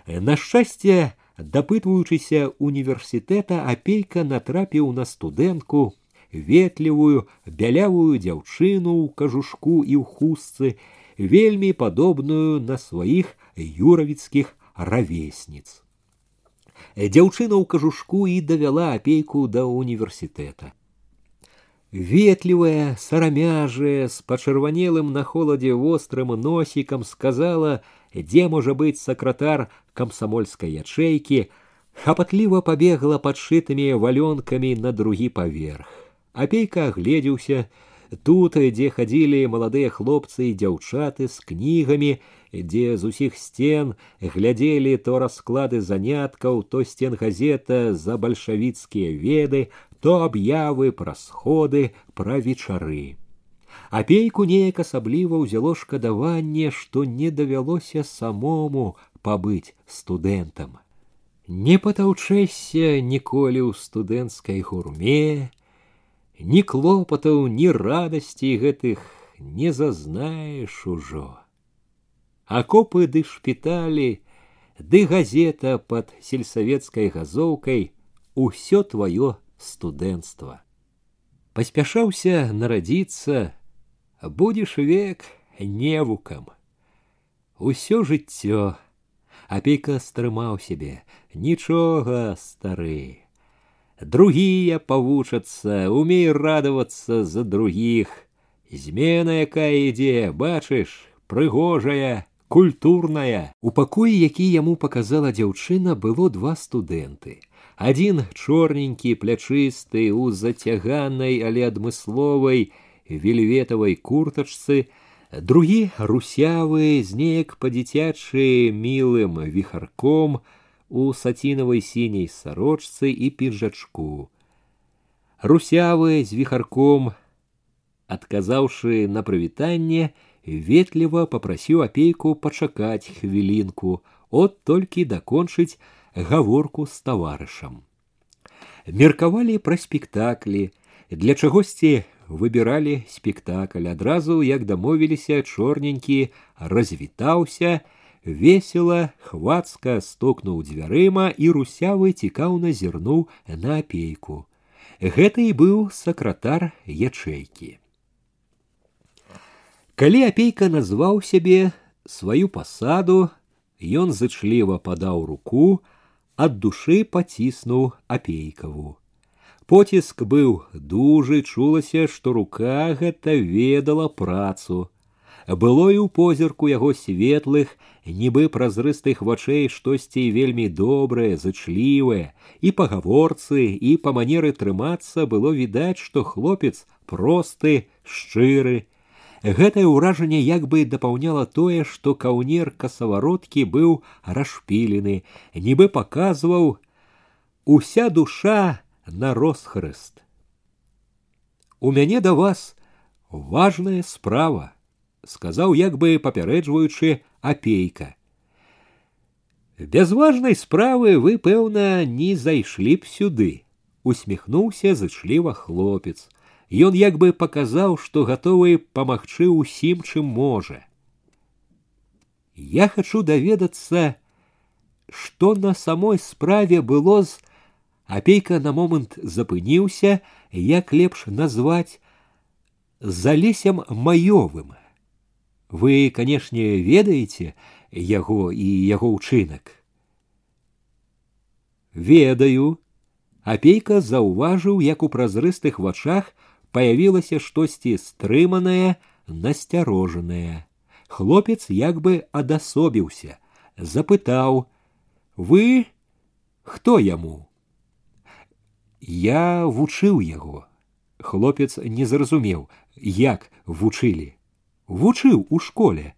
На шчасце, дапытваючыся універсітэта апейка натрапіў на студэнтку, ветлівую, бялявую дзяўчыну ў кажушку і ў хустцы, вельмі падобную на сваіх юравіцкіх равесніц. Дзяўчына ў кажушку і давяла апейку да універсітэта. ветлівая, сарамяжая, з пачырванелым на холадзе вострым носікам сказала, дзе можа быць сакратар камсамольскай ячэйкі, хапатліва пабегла падшытымі валёнкамі на другі паверх. Апейка агледзеўся, тут, дзе хадзілі маладыя хлопцы і дзяўчаты з кнігамі, дзе з усіх сцен глядзелі то расклады заняткаў, то сцен газета за бальшавіцкія веды, то аб'явы пра сходы, пра вечары. Апейку неяк асабліва ўзяло шкадаванне, што не давялося самому пабыць студэнтам. Не патаўчэся ніколі ў студэнцкай гурме, ні клопатаў, ні радасці гэтых не зазнаеш ужо акопы ды шпіталі, ды газета под сельсавецкай газоўкай усё твоё студэнцтва. Паспяшаўся нарадзіцца, будзеш век невукам. Усё жыццё, апейка стрымаў сябе, нічога стары. Другія павучацца, умей радавацца за другіх. Змена, якая ідзе, бачыш, прыгожая, культурная у пакоі які яму показала дзяўчына было два студэнты один чорненькі плячысты у зацяганай але адмысловай вельветавай куртачцы другі русявы з неяк па-дзіцячы мілым віхарком у сацінавай сіняй сарочцы і піжачку русявы з віхарком адказаўшы на прывітанне ветліва попрасіў апейку пачакаць хвілінку, от толькі дакончыць гаворку з таварышам. Меркавалі пра спектаклі, для чагосьці выбіралі спектакль адразу, як дамовіліся чорненькі, развітаўся, весела, хвацка стукнуў дзвярыма і русявы цікаўна зірнуў на апейку. Гэта і быў сакратар ячэйкі. Калі апейка назваў сябе сваю пасаду, ён зычліва падаў руку, ад душы паціснуў апейкаву. Поціск быў дужы, чулася, што рука гэта ведала працу. Было і ў позірку яго светлых, нібы празрыстых вачэй штосьці вельмі добрае, зычлівае, і па гаворцы, і па манеры трымацца было відаць, што хлопец просты, шчыры, Гэтае ўражанне як бы дапаўняла тое, што каўнер касавароткі быў расшпілены, нібы паказваў уся душа на росхрыст. У мяне да вас важная справа, сказаў як бы папярэджваючы апейка. Без важнай справы вы, пэўна, не зайшлі б сюды, усміхнуўся зычліва хлопец. Ён як бы паказаў, што гатовы памагчы ўсім, чым можа. Я хачу даведацца, што на самой справе было з апейка на момант запыніўся, як лепш назваць залесем маёвым. Вы, канешне, ведаеце яго і яго ўчынак. Ведаю, апейка заўважыў, як у празрыстых вачах появілася штосьці стрыманае, насцярожанае. Хлопец як бы адасобіўся, запытаў: « Вы хто яму? Я вучыў яго. Хлопец не зразумеў, як вучылі. Вучыў у школе.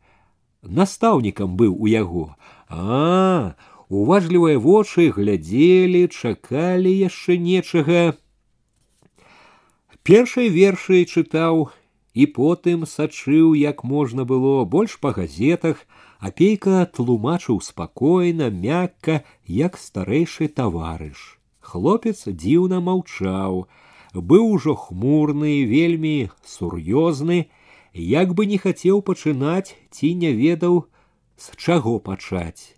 Настаўнікам быў у яго. А, уважлівыя вочы глядзелі, чакалі яшчэ нечага, Першыя вершы чытаў і потым сачыў, як можна было больш па газетах, апейка тлумачыў спакойна, мякка, як старэйшы таварыш. Хлопец дзіўна маўчаў, быў ужо хмурны, вельмі сур'ёзны, як бы не хацеў пачынаць ці не ведаў, з чаго пачаць.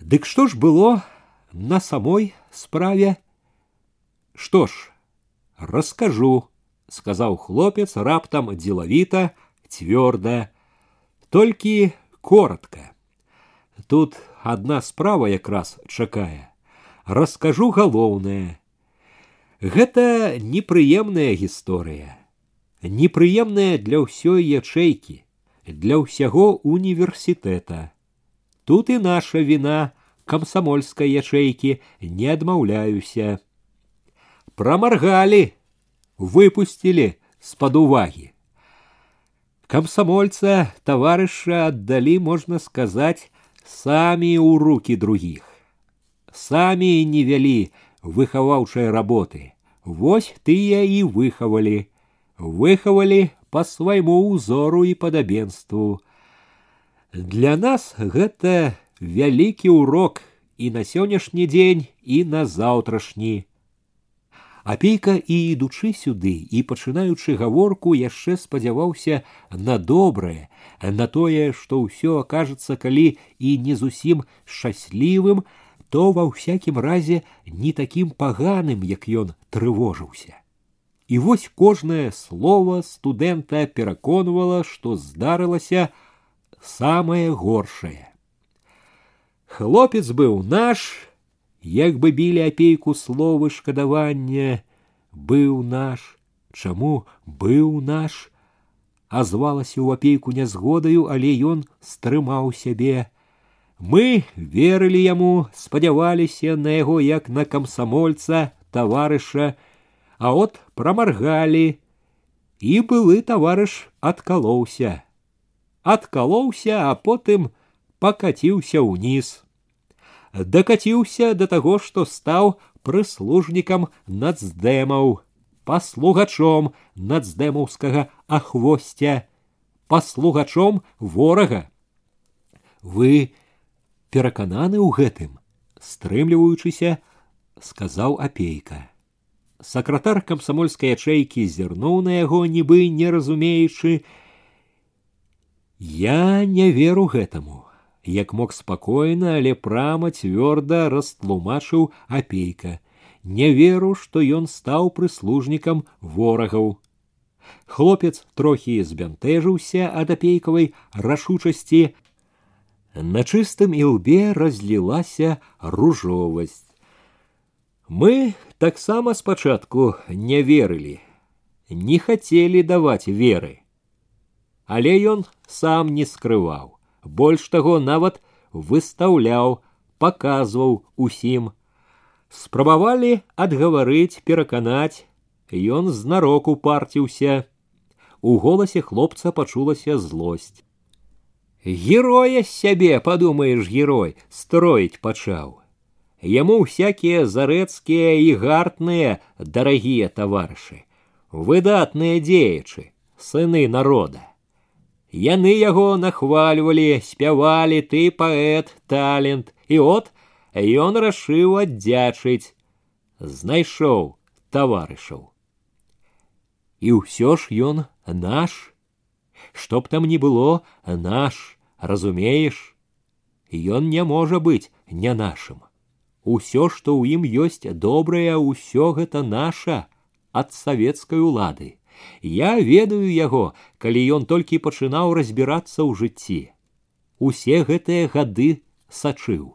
Дык што ж было на самой справе? Што ж, расскажу сказаў хлопец раптам дзелавіта цвёрда толькі коротко тут одна справа якраз чакае расскажу галоўнае Гэта непрыемная гісторыя, непрыемная для ўсёй ячэйкі, для ўсяго універсітэта. Тут і наша віна камсамольскай ячэйкі не адмаўляюся. Прамаргалі, выпусцілі з-пад увагі. Комсомольца товарища отдали, можно сказать, сами у руки других. Сами не вялі выхаваўшай работы. Вось тыя і выхавалі, выхавалі по свайму узору і падабенству. Для нас гэта вялікі урок і на сённяшні дзень і на заўтрашні. Апейка і ідучы сюды і пачынаючы гаворку яшчэ спадзяваўся на добрае, на тое, што ўсё акажацца калі і не зусім шчаслівым, то ва ўсякім разе не такім паганым, як ён трывожыўся. І вось кожнае слово студэнта пераконвала, што здарылася самае горшае. Хлопец быў наш, як бы білі апейку словы шкадавання, быў наш, чаму быў наш, азвалася ў апейку нязгодаю, але ён стрымаў сябе. Мы верылі яму, спадзяваліся на яго як на камсамольца, таварыша, а от прамаргалі, і былы таварыш адкалоўся. Адкалоўся, а потым пакаціўся ўніз дакаціўся да таго, што стаў прыслужнікам нацдэмаў, паслугачом нацдэмаўскага ахвосця, паслугачом ворага. Вы перакананы ў гэтым, стрымліваючыся, сказаў апейка. Сакратар камсамольскай ячэйкі зірнуў на яго, нібы не разумеючы, Я не веру гэтаму як мог спакойна, але прама цвёрда растлумачыў апейка. Не веру, што ён стаў прыслужнікам ворагаў. Хлопец трохі збянтэжыўся ад апейкавай рашучасці. На чыстым ілбе разлілася ружовасць. Мы таксама спачатку не верылі, не хацелі даваць веры. Але ён сам не скрываў больш таго нават выстаўляў, паказваў усім. Спрабавалі адгаварыць, пераканаць, ён знароку парціўся. У голасе хлопца пачулася злосць. Героя сябе, падумаеш, герой, строіць пачаў. Яму всякія зарэцкія і гартныя дарагія таварышы, выдатныя дзеячы, сыны народа. Яны яго нахвальвалі, спявалі ты паэт, талент, і от ён рашыў аддзячыць, знайшоў таварышаў. І ўсё ж ён наш, што б там ні было наш, разумееш, Ён не можа быць не нашым. Усё, што ў ім ёсць добрае, ўсё гэта наша ад савецкай улады. Я ведаю яго, калі ён толькі пачынаў разбірацца ў жыцці. Усе гэтыя гады сачыў.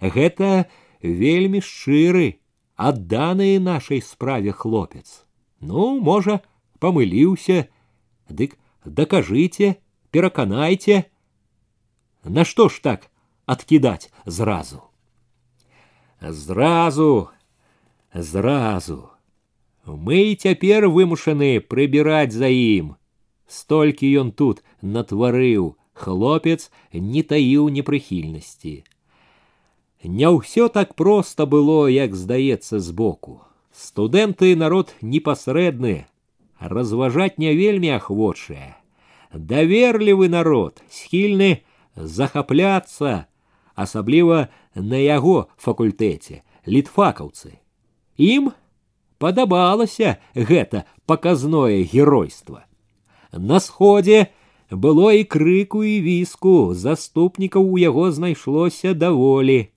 Гэта вельмі шчыры, адданы нашай справе хлопец. Ну, можа, памыліўся, дык дакажыце, пераканайце. Нашто ж так адкідаць зразу? Зразу, зразу. Мы і цяпер вымушаны прыбіраць за ім. Столькі ён тут натварыў, хлопец не таіў непрыхільнасці. Не ўсё так проста было, як здаецца збоку. Студэнты народ непасрэдны, разважаць не вельмі ахвочыя. Даверлівы народ, схільны захапляцца, асабліва на яго факультэце, літфакаўцы. Ім падабалася гэта паказное геройства. На сходзе было і крыку і віску, заступнікаў у яго знайшлося даволі.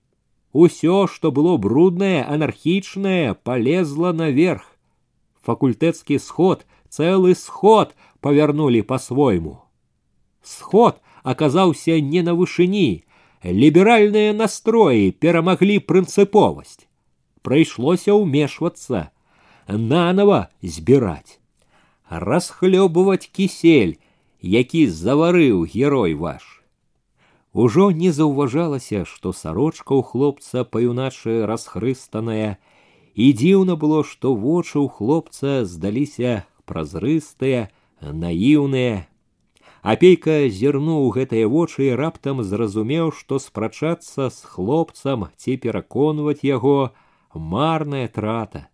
Усё, што было бруднае, анархічнае, полезла наверх. Факультэцкі сход, цэлы сход павярнулі па-свойму. Сход аказаўся не на вышыні, ліберальныя настроі перамаглі прынцыповасць. Прыйшлося ўмешвацца нанова збіраць, расхлёбываць кісель, які заварыў герой ваш. Ужо не заўважалася, што сарочка ў хлопца паюначы расхрыстаная, і дзіўна было, што вочы ў хлопца здаліся празрыстыя, наіўныя. Апейка зірнуў гэтыя вочы і раптам зразумеў, што спрачацца з хлопцам ці пераконваць яго марная трата.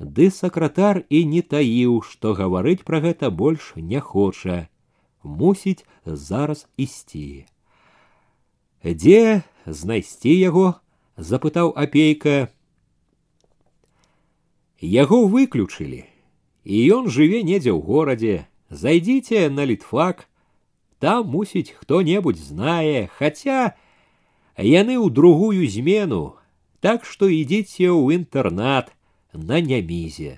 Ды сакратар і не таіў, што гаварыць пра гэта больш не хоча. Мусіць зараз ісці. Дзе знайсці яго? запытаў апейка. Яго выключылі, і ён жыве недзе ў горадзе. Зайдзіце на літфак, там мусіць хто-небудзь знае, хаця яны ў другую змену, так што ідзіце ў інтэрнат на нямізе.